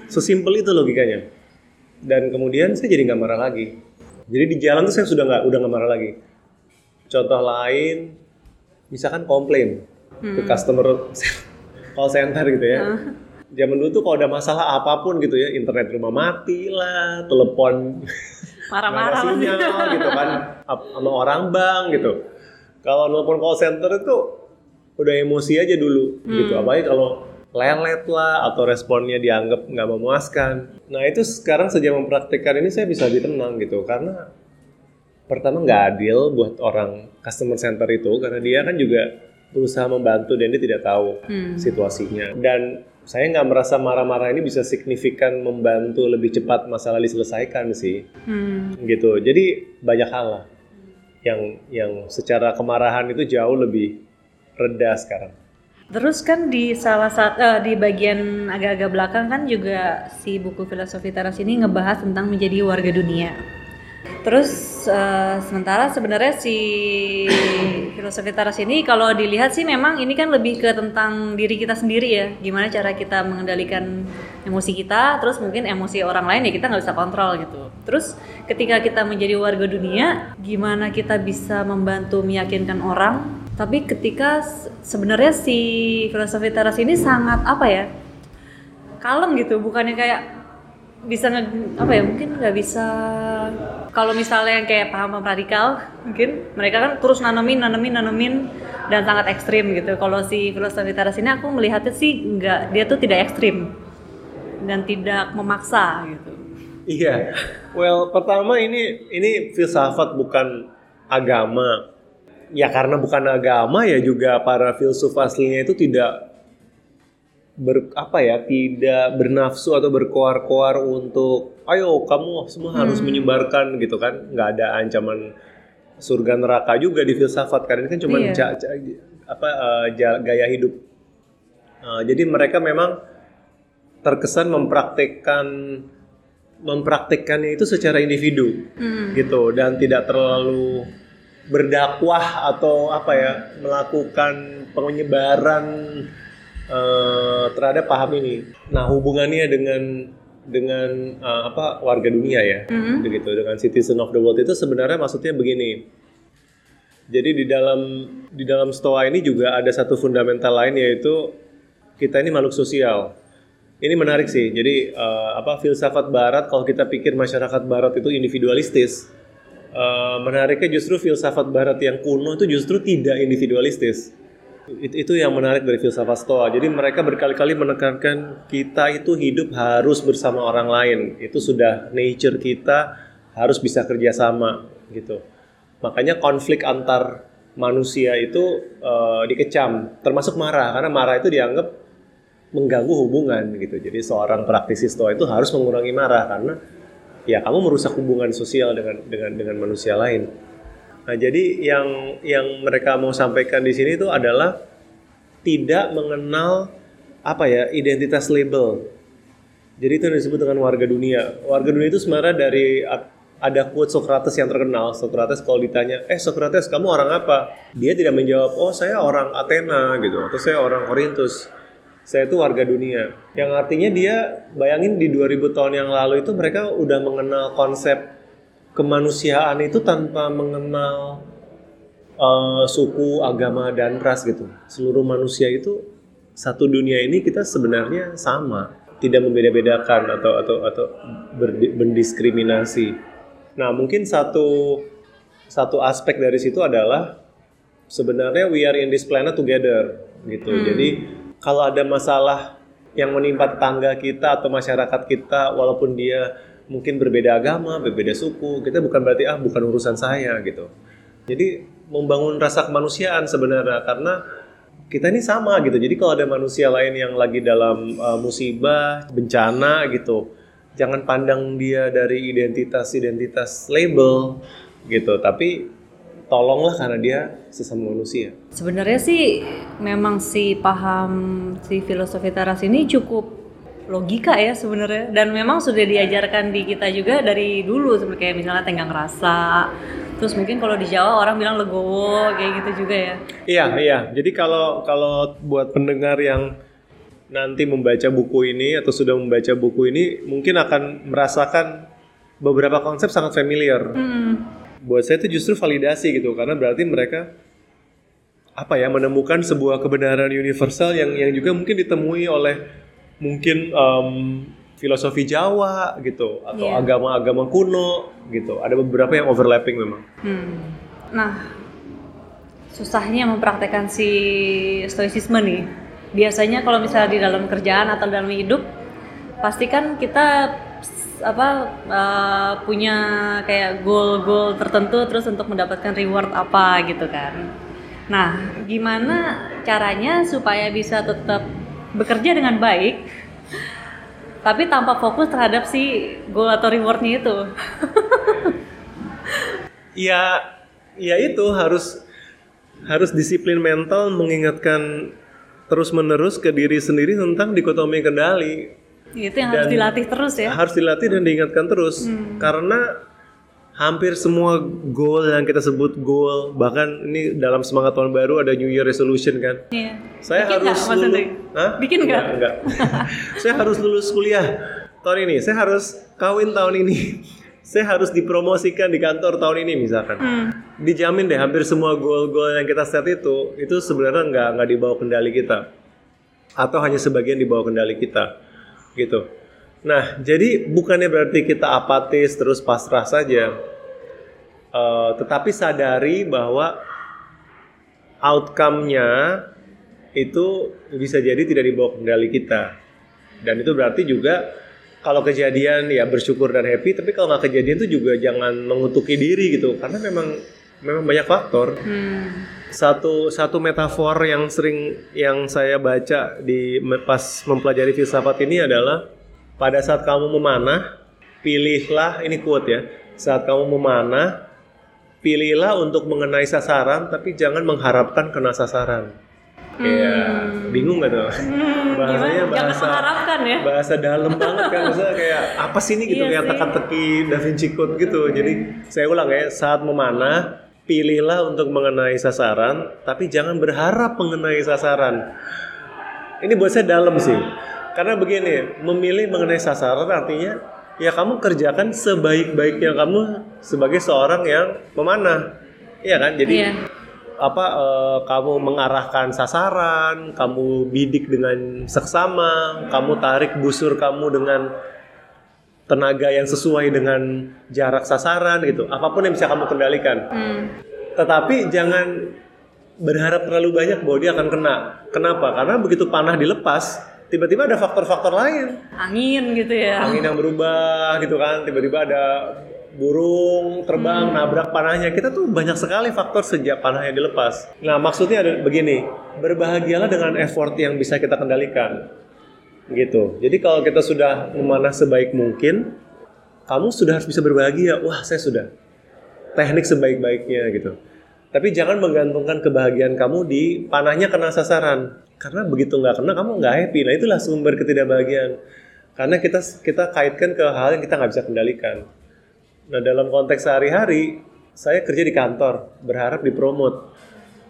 Sesimpel itu logikanya. Dan kemudian saya jadi nggak marah lagi. Jadi di jalan tuh saya sudah nggak udah nggak marah lagi. Contoh lain, misalkan komplain ke customer call center gitu ya. Zaman dulu tuh kalau ada masalah apa pun gitu ya, internet rumah mati lah, telepon marah-marah sinyal gitu kan sama orang bank gitu kalau nelpon call center itu udah emosi aja dulu gitu apalagi kalau lelet lah atau responnya dianggap nggak memuaskan. Nah itu sekarang sejak mempraktikkan ini saya bisa lebih tenang gitu karena pertama nggak adil buat orang customer center itu karena dia kan juga berusaha membantu dan dia tidak tahu Hmm. situasinya. Dan saya nggak merasa marah-marah ini bisa signifikan membantu lebih cepat masalah diselesaikan sih. Hmm. gitu. Jadi banyak hal lah yang yang secara kemarahan itu jauh lebih reda sekarang Terus kan di salah satu di bagian agak-agak belakang kan juga si buku filosofi teras ini ngebahas tentang menjadi warga dunia. Terus eh, sementara sebenarnya si filosofi teras ini kalau dilihat sih memang ini kan lebih ke tentang diri kita sendiri ya, gimana cara kita mengendalikan emosi kita, terus mungkin emosi orang lain ya kita nggak bisa kontrol gitu. Terus ketika kita menjadi warga dunia, gimana kita bisa membantu meyakinkan orang tapi ketika se- sebenarnya si filosofi teras ini sangat apa ya kalem gitu. Bukannya kayak bisa nge, apa ya mungkin nggak bisa kalau misalnya yang kayak paham radikal mungkin mereka kan terus nanemin nanemin nanemin dan sangat ekstrim gitu. Kalau si filosofi teras ini aku melihatnya sih nggak dia tuh tidak ekstrim dan tidak memaksa gitu. Iya. Well pertama ini ini filsafat bukan agama ya karena bukan agama ya juga para filsuf aslinya itu tidak ber apa ya tidak bernafsu atau berkoar-koar untuk ayo kamu semua harus menyebarkan gitu kan nggak ada ancaman surga neraka juga di filsafat kan ini kan cuma Iya. apa ja- gaya hidup Eh, jadi mereka memang terkesan mempraktekkan mempraktikkannya itu secara individu Hmm. gitu dan tidak terlalu berdakwah atau apa ya melakukan penyebaran eh, terhadap paham ini. Nah hubungannya dengan dengan eh, apa warga dunia ya, Mhm. begitu dengan citizen of the world itu sebenarnya maksudnya begini. Jadi di dalam di dalam stoa ini juga ada satu fundamental lain yaitu kita ini makhluk sosial. Ini menarik sih. Jadi eh, apa filsafat Barat kalau kita pikir masyarakat Barat itu individualistis, eh, menariknya justru filsafat Barat yang kuno itu justru tidak individualistis. It- itu yang menarik dari filsafat Stoa. Jadi mereka berkali-kali menekankan kita itu hidup harus bersama orang lain. Itu sudah nature kita harus bisa kerjasama gitu. Makanya konflik antar manusia itu eh, dikecam, termasuk marah karena marah itu dianggap mengganggu hubungan gitu. Jadi seorang praktisi Stoa itu harus mengurangi marah karena ya kamu merusak hubungan sosial dengan dengan dengan manusia lain. Nah, jadi yang yang mereka mau sampaikan di sini itu adalah tidak mengenal apa ya identitas label. Jadi itu yang disebut dengan warga dunia. Warga dunia itu sebenarnya dari ada quote Socrates yang terkenal. Socrates kalau ditanya, eh Socrates kamu orang apa? Dia tidak menjawab, oh saya orang Athena gitu, atau saya orang Korintus. Saya itu warga dunia. Yang artinya dia bayangin di 2000 tahun yang lalu itu mereka udah mengenal konsep kemanusiaan itu tanpa mengenal uh, suku, agama dan ras gitu. Seluruh manusia itu satu dunia ini kita sebenarnya sama, tidak membeda-bedakan atau atau atau berdiskriminasi. Nah, mungkin satu satu aspek dari situ adalah sebenarnya we are in this planet together gitu. Hmm. Jadi kalau ada masalah yang menimpa tetangga kita atau masyarakat kita walaupun dia mungkin berbeda agama, berbeda suku, kita bukan berarti ah bukan urusan saya gitu. Jadi membangun rasa kemanusiaan sebenarnya karena kita ini sama gitu. Jadi kalau ada manusia lain yang lagi dalam uh, musibah, bencana gitu, jangan pandang dia dari identitas-identitas label gitu, tapi tolonglah karena dia sesama manusia. Sebenarnya sih memang si paham si filosofi teras ini cukup logika ya sebenarnya. Dan memang sudah diajarkan di kita juga dari dulu. Seperti kayak misalnya tenggang rasa terus mungkin kalau di Jawa orang bilang legowo kayak gitu juga ya. Iya iya. Jadi kalau kalau buat pendengar yang nanti membaca buku ini atau sudah membaca buku ini mungkin akan merasakan beberapa konsep sangat familiar. Hmm buat saya itu justru validasi gitu karena berarti mereka apa ya menemukan sebuah kebenaran universal yang yang juga mungkin ditemui oleh mungkin um, filosofi Jawa gitu atau yeah. agama-agama kuno gitu ada beberapa yang overlapping memang. Hmm. Nah susahnya mempraktekkan si stoicisme nih biasanya kalau misalnya di dalam kerjaan atau dalam hidup pasti kan kita apa uh, punya kayak goal-goal tertentu terus untuk mendapatkan reward apa gitu kan. Nah, gimana caranya supaya bisa tetap bekerja dengan baik tapi tanpa fokus terhadap si goal atau rewardnya itu? ya, ya itu harus harus disiplin mental mengingatkan terus menerus ke diri sendiri tentang dikotomi kendali itu yang dan harus dilatih terus ya. Harus dilatih dan diingatkan terus hmm. karena hampir semua goal yang kita sebut goal bahkan ini dalam semangat tahun baru ada New Year resolution kan. Iya. Saya Bikin harus gak, lulus. Hah? Bikin nggak? Enggak. saya harus lulus kuliah tahun ini. Saya harus kawin tahun ini. saya harus dipromosikan di kantor tahun ini misalkan. Hmm. Dijamin deh hampir semua goal-goal yang kita set itu itu sebenarnya nggak nggak dibawa kendali kita atau hanya sebagian dibawa kendali kita gitu. Nah, jadi bukannya berarti kita apatis terus pasrah saja, uh, tetapi sadari bahwa outcome-nya itu bisa jadi tidak dibawa kendali kita. Dan itu berarti juga kalau kejadian ya bersyukur dan happy, tapi kalau nggak kejadian itu juga jangan mengutuki diri gitu, karena memang memang banyak faktor. Hmm. Satu satu metafor yang sering yang saya baca di pas mempelajari filsafat ini adalah pada saat kamu memanah, pilihlah ini quote ya. Saat kamu memanah, pilihlah untuk mengenai sasaran tapi jangan mengharapkan kena sasaran. Kayak hmm. bingung gak tuh? Hmm, Bahasanya bahasa ya? bahasa dalam banget kan Maksudnya kayak apa sih ini gitu iya kayak teka-teki Da Vinci Code gitu. Jadi saya ulang ya, saat memanah pilihlah untuk mengenai sasaran, tapi jangan berharap mengenai sasaran. Ini buat saya dalam sih. Karena begini, memilih mengenai sasaran artinya ya kamu kerjakan sebaik-baiknya kamu sebagai seorang yang memanah. Iya kan? Jadi iya. apa uh, kamu mengarahkan sasaran, kamu bidik dengan seksama, kamu tarik busur kamu dengan tenaga yang sesuai dengan jarak sasaran gitu. Apa pun yang bisa kamu kendalikan. Hmm. Tetapi jangan berharap terlalu banyak bahwa dia akan kena. Kenapa? Karena begitu panah dilepas, tiba-tiba ada faktor-faktor lain. Angin gitu ya. Angin yang berubah gitu kan. Tiba-tiba ada burung terbang hmm. nabrak panahnya. Kita tuh banyak sekali faktor sejak panahnya dilepas. Nah, maksudnya ada begini, berbahagialah dengan effort yang bisa kita kendalikan gitu. Jadi kalau kita sudah memanah sebaik mungkin, kamu sudah harus bisa berbahagia. Wah, saya sudah. Teknik sebaik-baiknya gitu. Tapi jangan menggantungkan kebahagiaan kamu di panahnya kena sasaran. Karena begitu nggak kena, kamu nggak happy. Nah itulah sumber ketidakbahagiaan. Karena kita kita kaitkan ke hal yang kita nggak bisa kendalikan. Nah dalam konteks sehari-hari, saya kerja di kantor, berharap dipromot.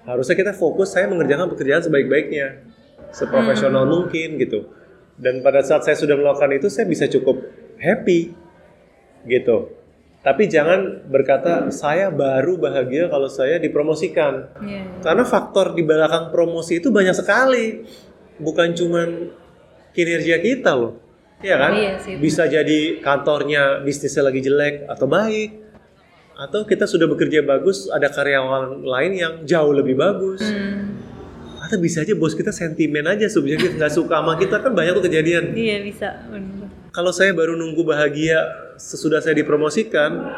Harusnya kita fokus saya mengerjakan pekerjaan sebaik-baiknya seprofesional mungkin gitu. Dan pada saat saya sudah melakukan itu saya bisa cukup happy gitu. Tapi jangan berkata saya baru bahagia kalau saya dipromosikan. Iya. Karena faktor di belakang promosi itu banyak sekali. Bukan cuman kinerja kita loh. Iya kan? Iya sih, Bisa jadi kantornya bisnisnya lagi jelek atau baik. Atau kita sudah bekerja bagus, ada karyawan lain yang jauh lebih bagus. Hmm. Atau bisa aja bos kita sentimen aja subjektif nggak suka sama kita kan banyak tuh kejadian. Iya bisa. Kalau saya baru nunggu bahagia sesudah saya dipromosikan,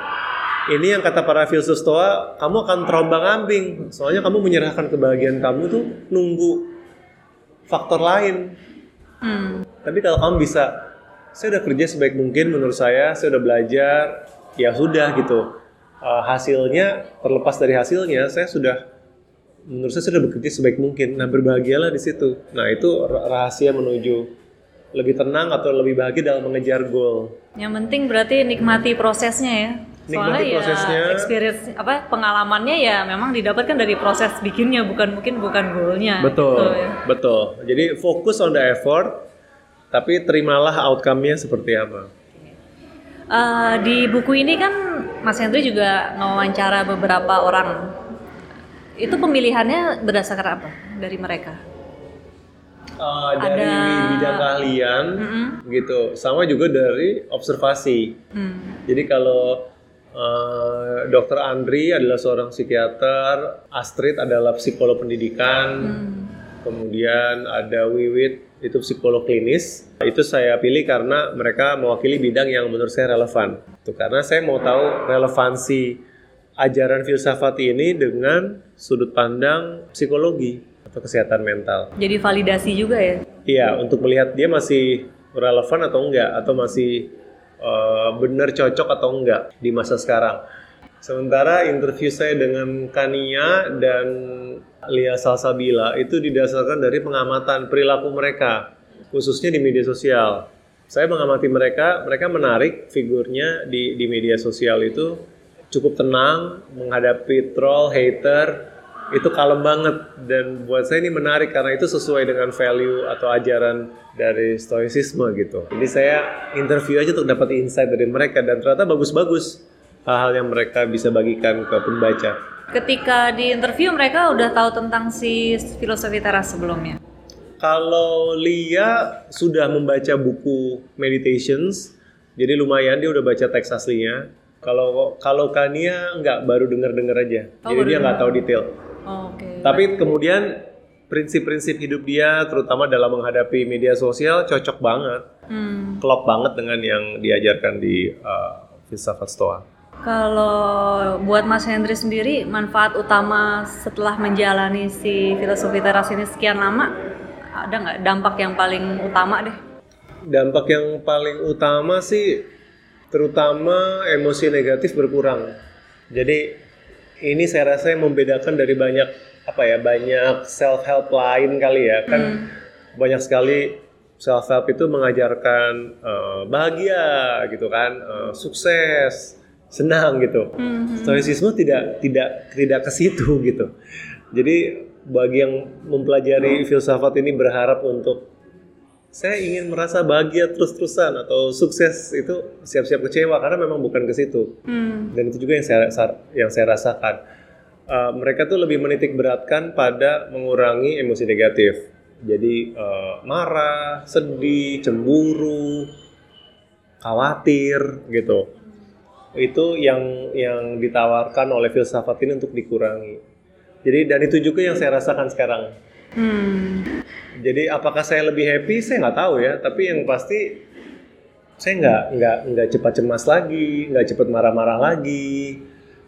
ini yang kata para filsuf stoa, kamu akan terombang ambing. Soalnya kamu menyerahkan kebahagiaan kamu tuh nunggu faktor lain. Hmm. Tapi kalau kamu bisa, saya udah kerja sebaik mungkin menurut saya, saya udah belajar, ya sudah gitu. Eh, hasilnya, terlepas dari hasilnya, saya sudah menurut saya sudah bekerja sebaik mungkin. Nah berbahagialah di situ. Nah itu ra- rahasia menuju lebih tenang atau lebih bahagia dalam mengejar goal. Yang penting berarti nikmati prosesnya ya. Soalnya Nikmati ya prosesnya. experience apa pengalamannya ya memang didapatkan dari proses bikinnya bukan mungkin bukan goalnya. Betul, Gitu ya. betul. Jadi fokus on the effort, tapi terimalah outcome-nya seperti apa. Eh, di buku ini kan Mas Hendri juga mewawancara beberapa orang. Itu pemilihannya berdasarkan apa dari mereka? Uh, dari Ada- bidang keahlian, Mm-mm. gitu. Sama juga dari observasi. Hmm. Jadi kalau uh, Dr. Andri adalah seorang psikiater, Astrid adalah psikolog pendidikan, Hmm. kemudian ada Wiwit itu psikolog klinis. Itu saya pilih karena mereka mewakili bidang yang menurut saya relevan. Itu karena saya mau tahu relevansi ajaran filsafat ini dengan sudut pandang psikologi atau kesehatan mental. Jadi validasi juga ya. Iya, untuk melihat dia masih relevan atau enggak atau masih eh, benar cocok atau enggak di masa sekarang. Sementara interview saya dengan Kania dan Lia Salsabila itu didasarkan dari pengamatan perilaku mereka, khususnya di media sosial. Saya mengamati mereka, mereka menarik figurnya di, di media sosial itu cukup tenang menghadapi troll, hater, itu kalem banget dan buat saya ini menarik karena itu sesuai dengan value atau ajaran dari stoicisme gitu. Jadi saya interview aja untuk dapat insight dari mereka dan ternyata bagus-bagus hal-hal yang mereka bisa bagikan ke pembaca. Ketika di interview mereka udah tahu tentang si filosofi teras sebelumnya. Kalau Lia sudah membaca buku Meditations, jadi lumayan dia udah baca teks aslinya. Kalau kalau Kania nggak baru dengar-dengar aja, Oh, jadi dia nggak tahu detail. Oh, Oke. Tapi kemudian prinsip-prinsip hidup dia, terutama dalam menghadapi media sosial, cocok banget, Hmm. klop banget dengan yang diajarkan di uh, filsafat Stoa. Kalau buat Mas Hendri sendiri, manfaat utama setelah menjalani si filosofi teras ini sekian lama, ada nggak dampak yang paling utama deh? Dampak yang paling utama sih, terutama emosi negatif berkurang. Jadi ini saya rasa yang membedakan dari banyak apa ya banyak self help lain kali ya. Kan banyak sekali self help itu mengajarkan eh, bahagia gitu kan eh, sukses senang gitu. Stoicisme tidak tidak tidak ke situ gitu. Jadi bagi yang mempelajari filsafat ini berharap untuk saya ingin merasa bahagia terus-terusan atau sukses itu siap-siap kecewa karena memang bukan ke situ. Hmm. dan itu juga yang saya sa- yang saya rasakan. Uh, mereka tuh lebih menitik beratkan pada mengurangi emosi negatif. Jadi uh, marah sedih cemburu khawatir gitu. Itu yang yang ditawarkan oleh filsafat ini untuk dikurangi. Jadi dan itu juga yang saya rasakan sekarang. Hmm. Jadi apakah saya lebih happy? Saya nggak tahu ya. Tapi yang pasti saya nggak nggak nggak cepat cemas lagi, nggak cepat marah-marah lagi,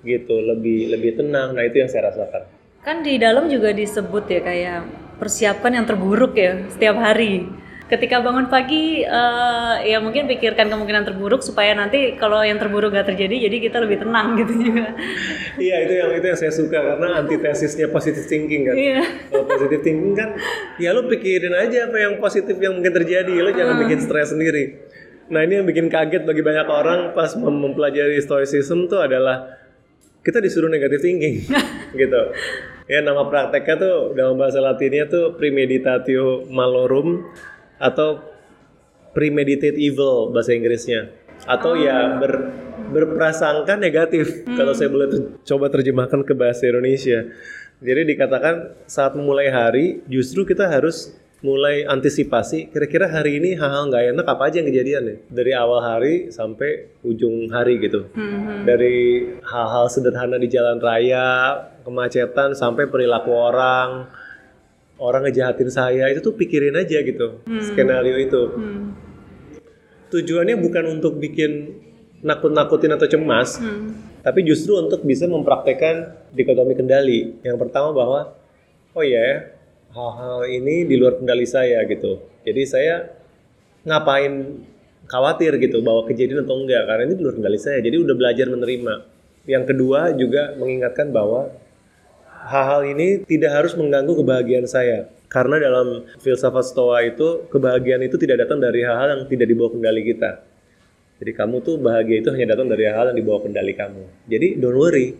gitu. Lebih lebih tenang. Nah itu yang saya rasakan. Kan di dalam juga disebut ya kayak persiapkan yang terburuk ya setiap hari. Ketika bangun pagi, eh, ya mungkin pikirkan kemungkinan terburuk supaya nanti kalau yang terburuk gak terjadi, jadi kita lebih tenang gitu juga. Iya itu yang itu yang saya suka karena antitesisnya positive thinking kan. Iya. Kalau positive thinking kan, ya lo pikirin aja apa yang positif yang mungkin terjadi. Lo jangan bikin stres sendiri. Nah ini yang bikin kaget bagi banyak orang pas mem- mempelajari stoicism tuh adalah kita disuruh negative thinking gitu ya nama prakteknya tuh dalam bahasa latinnya tuh premeditatio malorum atau premeditate evil bahasa Inggrisnya. Atau ya ber berprasangka negatif kalau saya boleh ter- coba terjemahkan ke bahasa Indonesia. Jadi dikatakan saat memulai hari justru kita harus mulai antisipasi kira-kira hari ini hal-hal nggak enak apa aja yang kejadian ya? Dari awal hari sampai ujung hari gitu. Dari hal-hal sederhana di jalan raya kemacetan sampai perilaku orang orang ngejahatin saya itu tuh pikirin aja gitu skenario itu. Hmm. tujuannya bukan untuk bikin nakut-nakutin atau cemas tapi justru untuk bisa mempraktekkan dikotomi kendali. Yang pertama bahwa oh ya hal-hal ini di luar kendali saya gitu. Jadi saya ngapain khawatir gitu bahwa kejadian atau enggak karena ini di luar kendali saya. Jadi udah belajar menerima. Yang kedua juga mengingatkan bahwa hal-hal ini tidak harus mengganggu kebahagiaan saya karena dalam filsafat stoa itu kebahagiaan itu tidak datang dari hal-hal yang tidak dibawa kendali kita jadi kamu tuh bahagia itu hanya datang dari hal-hal yang dibawa kendali kamu jadi don't worry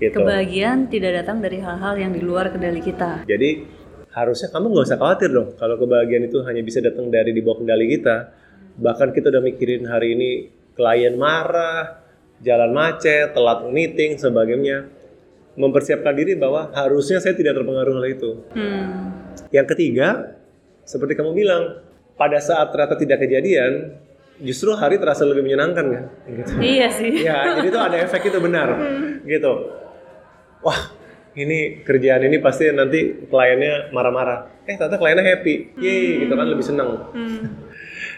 gitu Kebahagiaan tidak datang dari hal-hal yang di luar kendali kita. jadi harusnya kamu nggak usah khawatir dong kalau kebahagiaan itu hanya bisa datang dari di bawah kendali kita. Bahkan kita udah mikirin hari ini klien marah, jalan macet, telat meeting, sebagainya. Mempersiapkan diri bahwa harusnya saya tidak terpengaruh hal itu. Hmm. Yang ketiga, seperti kamu bilang, pada saat ternyata tidak kejadian, justru hari terasa lebih menyenangkan kan? Gitu. Iya sih. Ya, jadi itu ada efek itu benar. Gitu. Wah, ini kerjaan ini pasti nanti kliennya marah-marah. Eh, ternyata kliennya happy. Yeay, gitu kan lebih senang.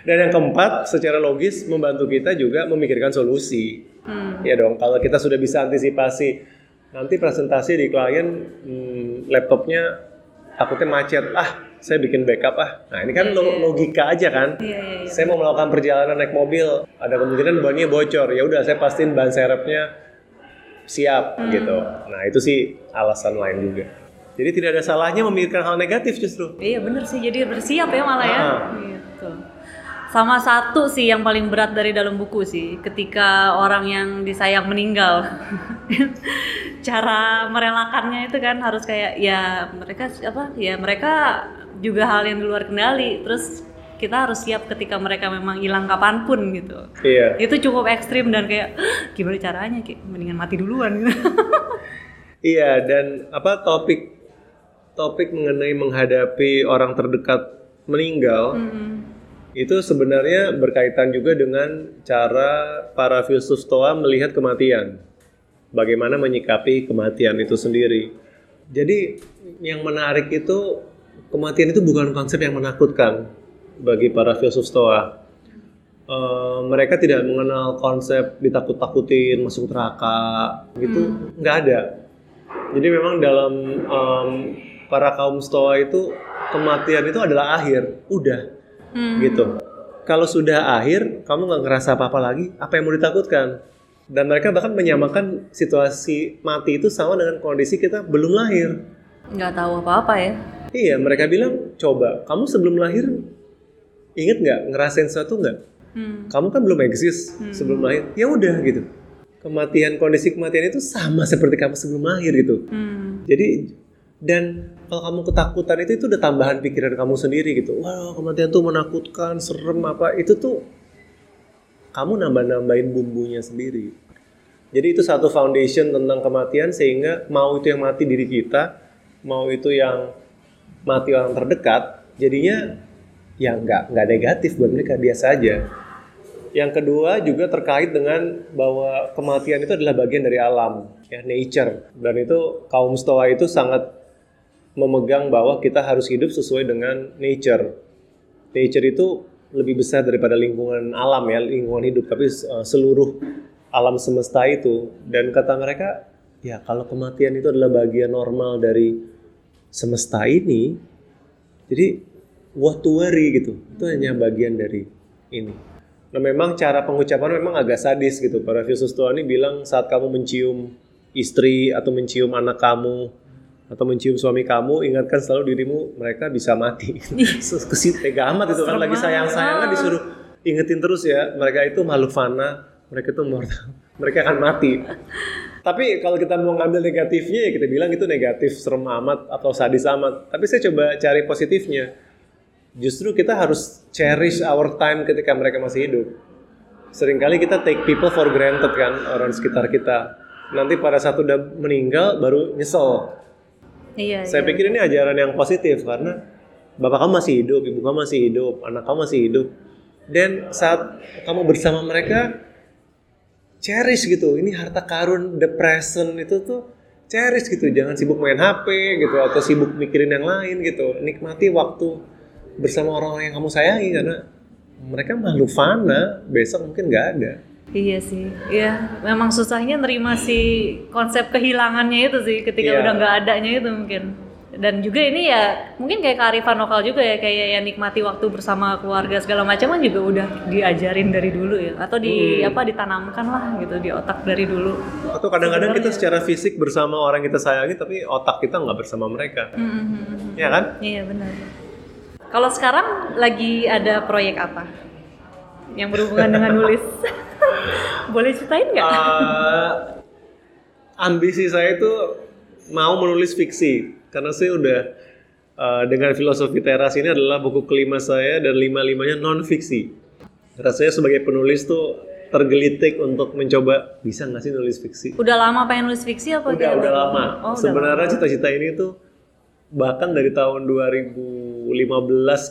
Dan yang keempat, secara logis membantu kita juga memikirkan solusi. Hmm. Ya dong, kalau kita sudah bisa antisipasi nanti presentasi di klien hmm, laptopnya takutnya macet. Ah, saya bikin backup ah. Nah, ini kan lo- logika aja kan. Iya, iya, iya. Saya mau melakukan perjalanan naik mobil, ada kemungkinan bannya bocor. Ya udah, saya pastiin ban serepnya siap gitu. Nah, itu sih alasan lain juga. Jadi tidak ada salahnya memikirkan hal negatif justru. Iya bener sih, jadi bersiap ya malah ya. Ah. Gitu. Sama satu sih yang paling berat dari dalam buku sih, ketika orang yang disayang meninggal. Cara merelakannya itu kan harus kayak ya mereka apa? Ya mereka juga hal yang di luar kendali. Terus kita harus siap ketika mereka memang hilang kapan pun gitu. Iya. Itu cukup ekstrim dan kayak gimana caranya kayak mendingan mati duluan gitu. Iya, dan apa topik topik mengenai menghadapi orang terdekat meninggal Hmm. itu sebenarnya berkaitan juga dengan cara para filsuf Stoa melihat kematian. Bagaimana menyikapi kematian itu sendiri. Jadi yang menarik itu kematian itu bukan konsep yang menakutkan bagi para filsuf Stoa. Eh, mereka tidak mengenal konsep ditakut-takutin masuk neraka gitu nggak ada. Jadi memang dalam em, para kaum Stoa itu kematian itu adalah akhir, udah Hmm. gitu. Kalau sudah akhir, kamu nggak ngerasa apa-apa lagi, apa yang mau ditakutkan? Dan mereka bahkan menyamakan situasi mati itu sama dengan kondisi kita belum lahir. Nggak tahu apa-apa ya. Iya, mereka bilang, coba, kamu sebelum lahir, inget nggak ngerasain sesuatu nggak? Hmm. Kamu kan belum eksis sebelum lahir. Ya udah gitu. Kematian, kondisi kematian itu sama seperti kamu sebelum lahir gitu. Hmm. Jadi dan kalau kamu ketakutan itu itu udah tambahan pikiran kamu sendiri gitu. Wah kematian tuh menakutkan, serem apa itu tuh kamu nambah-nambahin bumbunya sendiri. Jadi itu satu foundation tentang kematian sehingga mau itu yang mati diri kita, mau itu yang mati orang terdekat, jadinya ya nggak nggak negatif buat mereka biasa aja. Yang kedua juga terkait dengan bahwa kematian itu adalah bagian dari alam, ya nature. Dan itu kaum Stoa itu sangat memegang bahwa kita harus hidup sesuai dengan nature. Nature itu lebih besar daripada lingkungan alam ya, lingkungan hidup, tapi uh, seluruh alam semesta itu. Dan kata mereka, ya kalau kematian itu adalah bagian normal dari semesta ini, jadi what to worry gitu. Itu hanya bagian dari ini. Nah memang cara pengucapan memang agak sadis gitu. Para filsuf Stoa ini bilang saat kamu mencium istri atau mencium anak kamu atau mencium suami kamu, ingatkan selalu dirimu mereka bisa mati. Kesit tega amat itu kan lagi sayang-sayangnya banget. disuruh ingetin terus ya. Mereka itu makhluk fana, mereka itu mortal, mereka akan mati. Tapi kalau kita mau ngambil negatifnya ya kita bilang itu negatif serem amat atau sadis amat. Tapi saya coba cari positifnya. Justru kita harus cherish our time ketika mereka masih hidup. Seringkali kita take people for granted kan orang sekitar kita. Nanti pada saat udah meninggal baru nyesel. Iya. Saya iya. pikir ini ajaran yang positif karena bapak kamu masih hidup, ibu kamu masih hidup, anak kamu masih hidup. Dan saat kamu bersama mereka, cherish gitu. Ini harta karun the present itu tuh cherish gitu. Jangan sibuk main HP gitu atau sibuk mikirin yang lain gitu. Nikmati waktu bersama orang-orang yang kamu sayangi karena mereka makhluk fana, besok mungkin nggak ada. Iya sih, iya memang susahnya nerima si konsep kehilangannya itu sih ketika Iya. udah nggak adanya itu mungkin. Dan juga ini ya mungkin kayak kearifan lokal juga ya kayak ya nikmati waktu bersama keluarga segala macam kan juga udah diajarin dari dulu ya atau di Hmm. apa ditanamkan lah gitu di otak dari dulu. Atau kadang-kadang kita secara fisik bersama orang kita sayangi tapi otak kita nggak bersama mereka. Hmm, hmm. Ya kan? Iya benar. Kalau sekarang lagi ada proyek apa yang berhubungan dengan nulis? Boleh ceritain nggak? Eh, ambisi saya itu mau menulis fiksi karena saya udah eh, dengan filosofi teras ini adalah buku kelima saya dan lima limanya non fiksi. Rasanya sebagai penulis tuh tergelitik untuk mencoba bisa nggak sih nulis fiksi? Udah lama pengen nulis fiksi apa? Udah udah lama. Oh, Sebenarnya cita-cita ini tuh bahkan dari tahun 2015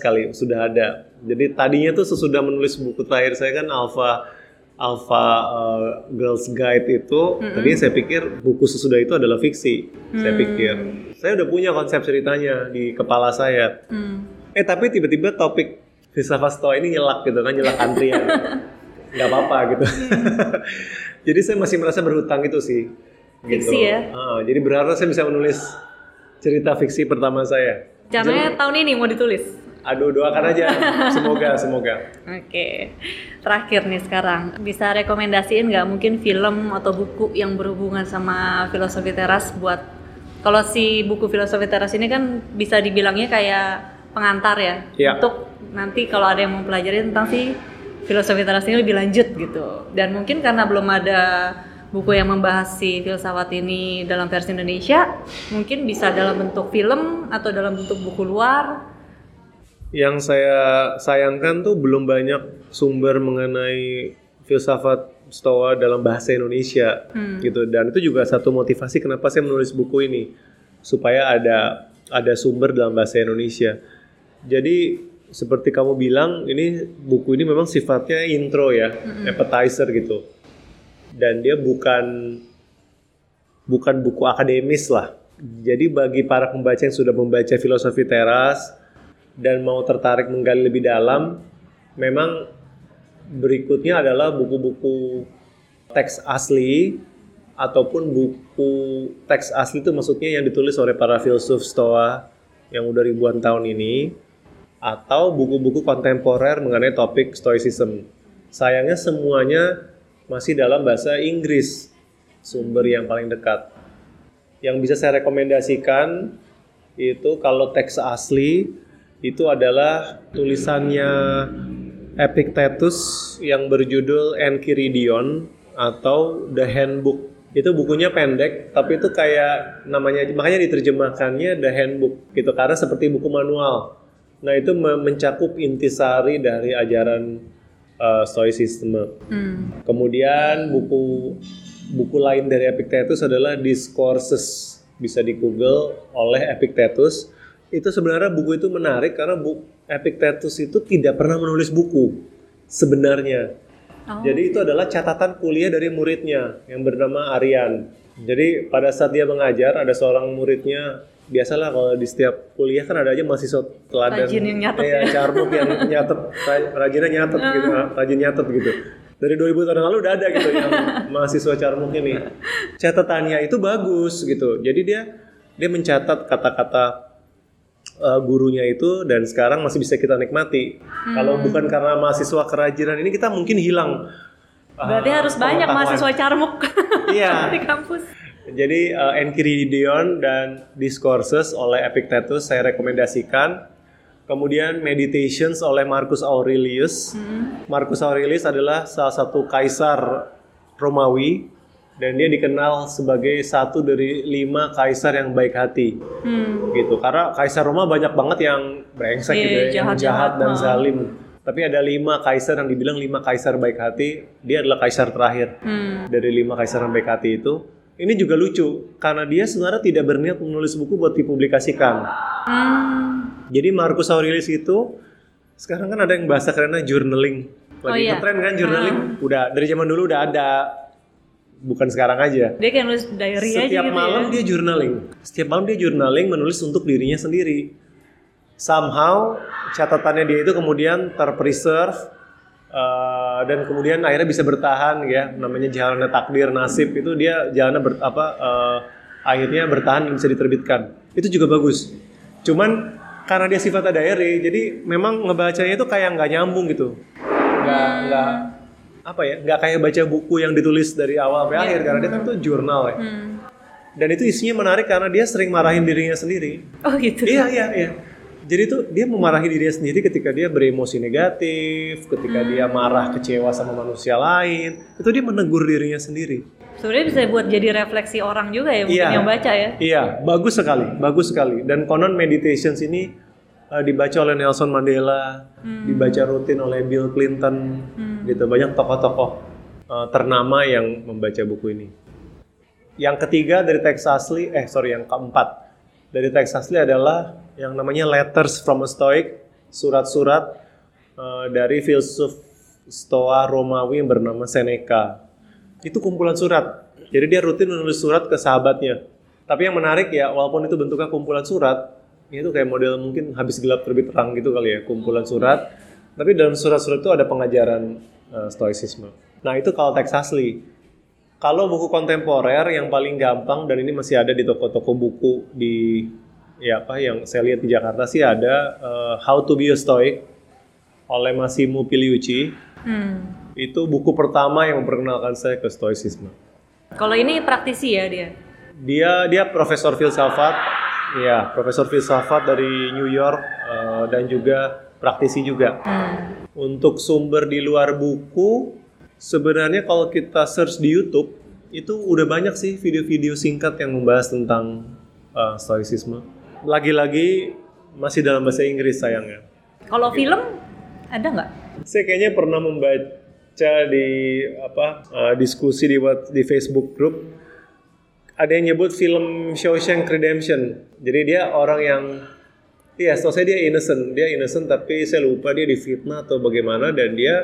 kali sudah ada. Jadi tadinya tuh sesudah menulis buku terakhir saya kan Alpha Alpha uh, Girls Guide itu, tadinya saya pikir buku sesudah itu adalah fiksi. Saya Mm. pikir saya udah punya konsep ceritanya di kepala saya. Hmm. Eh tapi tiba-tiba topik filsafat stoa ini nyelak gitu kan, nyelak antrian. Nggak apa-apa gitu. jadi saya masih merasa berhutang itu sih. Gitu. Fiksi ya? Ah, jadi berharap saya bisa menulis cerita fiksi pertama saya. Caranya tahun ini mau ditulis. Aduh doakan aja, semoga semoga. Oke, terakhir nih sekarang. Bisa rekomendasiin nggak mungkin film atau buku yang berhubungan sama filosofi teras buat kalau si buku filosofi teras ini kan bisa dibilangnya kayak pengantar ya. Iya. untuk nanti kalau ada yang mau pelajari tentang si filosofi teras ini lebih lanjut gitu. Dan mungkin karena belum ada buku yang membahas si filsafat ini dalam versi Indonesia mungkin bisa dalam bentuk film atau dalam bentuk buku luar Yang saya sayangkan tuh belum banyak sumber mengenai filsafat stoa dalam bahasa Indonesia Hmm. gitu dan itu juga satu motivasi kenapa saya menulis buku ini supaya ada ada sumber dalam bahasa Indonesia. Jadi seperti kamu bilang ini buku ini memang sifatnya intro ya, appetizer gitu. Dan dia bukan bukan buku akademis lah. Jadi bagi para pembaca yang sudah membaca filosofi teras dan mau tertarik menggali lebih dalam, memang berikutnya adalah buku-buku teks asli ataupun buku teks asli itu maksudnya yang ditulis oleh para filsuf Stoa yang udah ribuan tahun ini atau buku-buku kontemporer mengenai topik stoicism. Sayangnya semuanya masih dalam bahasa Inggris sumber yang paling dekat. Yang bisa saya rekomendasikan itu kalau teks asli itu adalah tulisannya Epictetus yang berjudul Enchiridion atau The Handbook. Itu bukunya pendek, tapi itu kayak namanya makanya diterjemahkannya The Handbook gitu karena seperti buku manual. Nah itu me- mencakup intisari dari ajaran uh, Stoicism. Hmm. Kemudian buku buku lain dari Epictetus adalah Discourses bisa di Google oleh Epictetus. Itu sebenarnya buku itu menarik karena bu Epictetus itu tidak pernah menulis buku sebenarnya. Oh. Jadi itu adalah catatan kuliah dari muridnya yang bernama Aryan. Jadi pada saat dia mengajar ada seorang muridnya biasalah kalau di setiap kuliah kan ada aja mahasiswa teladan Rajin yang nyatet Iya, ya. yang nyatet ra- rajinnya nyatet gitu rajin nyatet gitu dari 2000 tahun lalu udah ada gitu yang mahasiswa carmuk ini catatannya itu bagus gitu jadi dia dia mencatat kata-kata uh, gurunya itu dan sekarang masih bisa kita nikmati kalau bukan karena mahasiswa kerajinan ini kita mungkin hilang uh, Berarti harus banyak mahasiswa carmuk Iya. di kampus. Jadi uh, Enchiridion dan Discourses oleh Epictetus saya rekomendasikan. Kemudian Meditations oleh Marcus Aurelius. Marcus Aurelius adalah salah satu kaisar Romawi dan dia dikenal sebagai satu dari lima kaisar yang baik hati Hmm. gitu karena kaisar Roma banyak banget yang brengsek Iya, gitu ya, yang jahat-jahat, jahat dan ha. zalim tapi ada lima kaisar yang dibilang lima kaisar baik hati dia adalah kaisar terakhir Hmm. dari lima kaisar yang baik hati itu ini juga lucu karena dia sebenarnya tidak berniat menulis buku buat dipublikasikan Hmm. jadi Marcus Aurelius itu sekarang kan ada yang bahasa kerennya journaling Oh, lagi iya. ngetren kan journaling udah dari zaman dulu udah ada bukan sekarang aja Dia kayak nulis diary aja setiap gitu malam ya. dia journaling. Setiap malam dia journaling menulis untuk dirinya sendiri. Somehow catatannya dia itu kemudian terpreserve eh, dan kemudian akhirnya bisa bertahan ya. Namanya jalannya takdir nasib itu dia jalannya ber, apa eh, akhirnya bertahan dan bisa diterbitkan. Itu juga bagus. Cuman karena dia sifatnya diary, jadi memang ngebacanya itu kayak nggak nyambung gitu. Nggak nggak apa ya nggak kayak baca buku yang ditulis dari awal sampai akhir karena dia kan tuh jurnal ya. Hmm. dan itu isinya menarik karena dia sering marahin dirinya sendiri. Oh gitu. iya iya iya. Jadi tuh dia memarahi dirinya sendiri ketika dia beremosi negatif ketika dia marah kecewa sama manusia lain. Itu dia menegur dirinya sendiri. Sebenarnya bisa buat jadi refleksi orang juga ya mungkin Iya. yang baca ya. iya bagus sekali bagus sekali. Dan konon meditations ini uh, dibaca oleh Nelson Mandela dibaca rutin oleh Bill Clinton gitu. Banyak tokoh-tokoh uh, ternama yang membaca buku ini. Yang ketiga dari teks asli eh sorry yang keempat dari teks asli adalah yang namanya letters from a stoic surat-surat uh, dari filsuf stoa Romawi yang bernama Seneca. Itu kumpulan surat. Jadi dia rutin menulis surat ke sahabatnya. Tapi yang menarik ya walaupun itu bentuknya kumpulan surat itu kayak model mungkin habis gelap terbit terang gitu kali ya kumpulan surat. Tapi dalam surat-surat itu ada pengajaran uh, stoicisme nah itu kalau teks asli kalau buku kontemporer yang paling gampang dan ini masih ada di toko-toko buku di ya apa yang saya lihat di Jakarta sih ada uh, How to be a Stoic oleh Massimo Pigliucci. Hmm. Itu buku pertama yang memperkenalkan saya ke stoicisme. Kalau ini praktisi ya dia. Dia dia profesor filsafat, ya profesor filsafat dari New York uh, dan juga praktisi juga. Hmm. Untuk sumber di luar buku, sebenarnya kalau kita search di YouTube, itu udah banyak sih video-video singkat yang membahas tentang uh, stoicisme. Lagi-lagi masih dalam bahasa Inggris sayangnya. Kalau film ada nggak? Saya kayaknya pernah membaca di apa uh, diskusi di di Facebook group ada yang nyebut film Shawshank Redemption. Jadi dia orang yang Iya, setahu saya dia innocent. Dia innocent tapi saya lupa dia difitnah atau bagaimana dan dia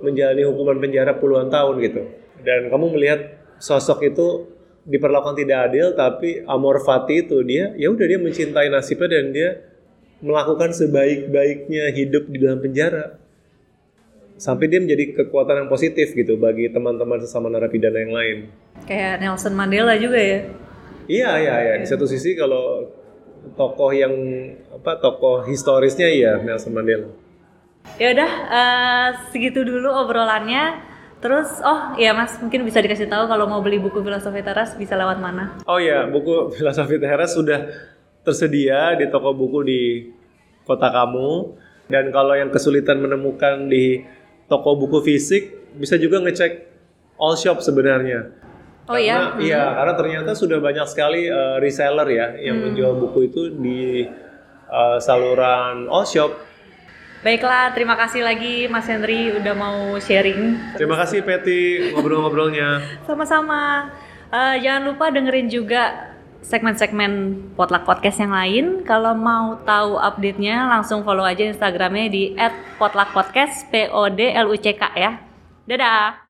menjalani hukuman penjara puluhan tahun gitu. Dan kamu melihat sosok itu diperlakukan tidak adil tapi amor fati itu dia ya udah dia mencintai nasibnya dan dia melakukan sebaik-baiknya hidup di dalam penjara. Sampai dia menjadi kekuatan yang positif gitu bagi teman-teman sesama narapidana yang lain. Kayak Nelson Mandela juga ya. Iya iya iya. Di satu sisi kalau tokoh yang apa tokoh historisnya ya Nelson Mandela. Ya udah eh, segitu dulu obrolannya. Terus oh iya Mas mungkin bisa dikasih tahu kalau mau beli buku filosofi teras bisa lewat mana? Oh ya buku filosofi teras sudah tersedia di toko buku di kota kamu dan kalau yang kesulitan menemukan di toko buku fisik bisa juga ngecek all shop sebenarnya. Oh iya. Karena- Iya, karena ternyata sudah banyak sekali uh, reseller ya yang menjual buku itu di uh, saluran all shop. Baiklah, terima kasih lagi Mas Henry udah mau sharing. Terima kasih Peti ngobrol-ngobrolnya. Sama-sama. Eh, jangan lupa dengerin juga segmen-segmen Potluck Podcast yang lain. Kalau mau tahu update-nya langsung follow aja Instagramnya di @potluckpodcast P O D L U C K ya. Dadah.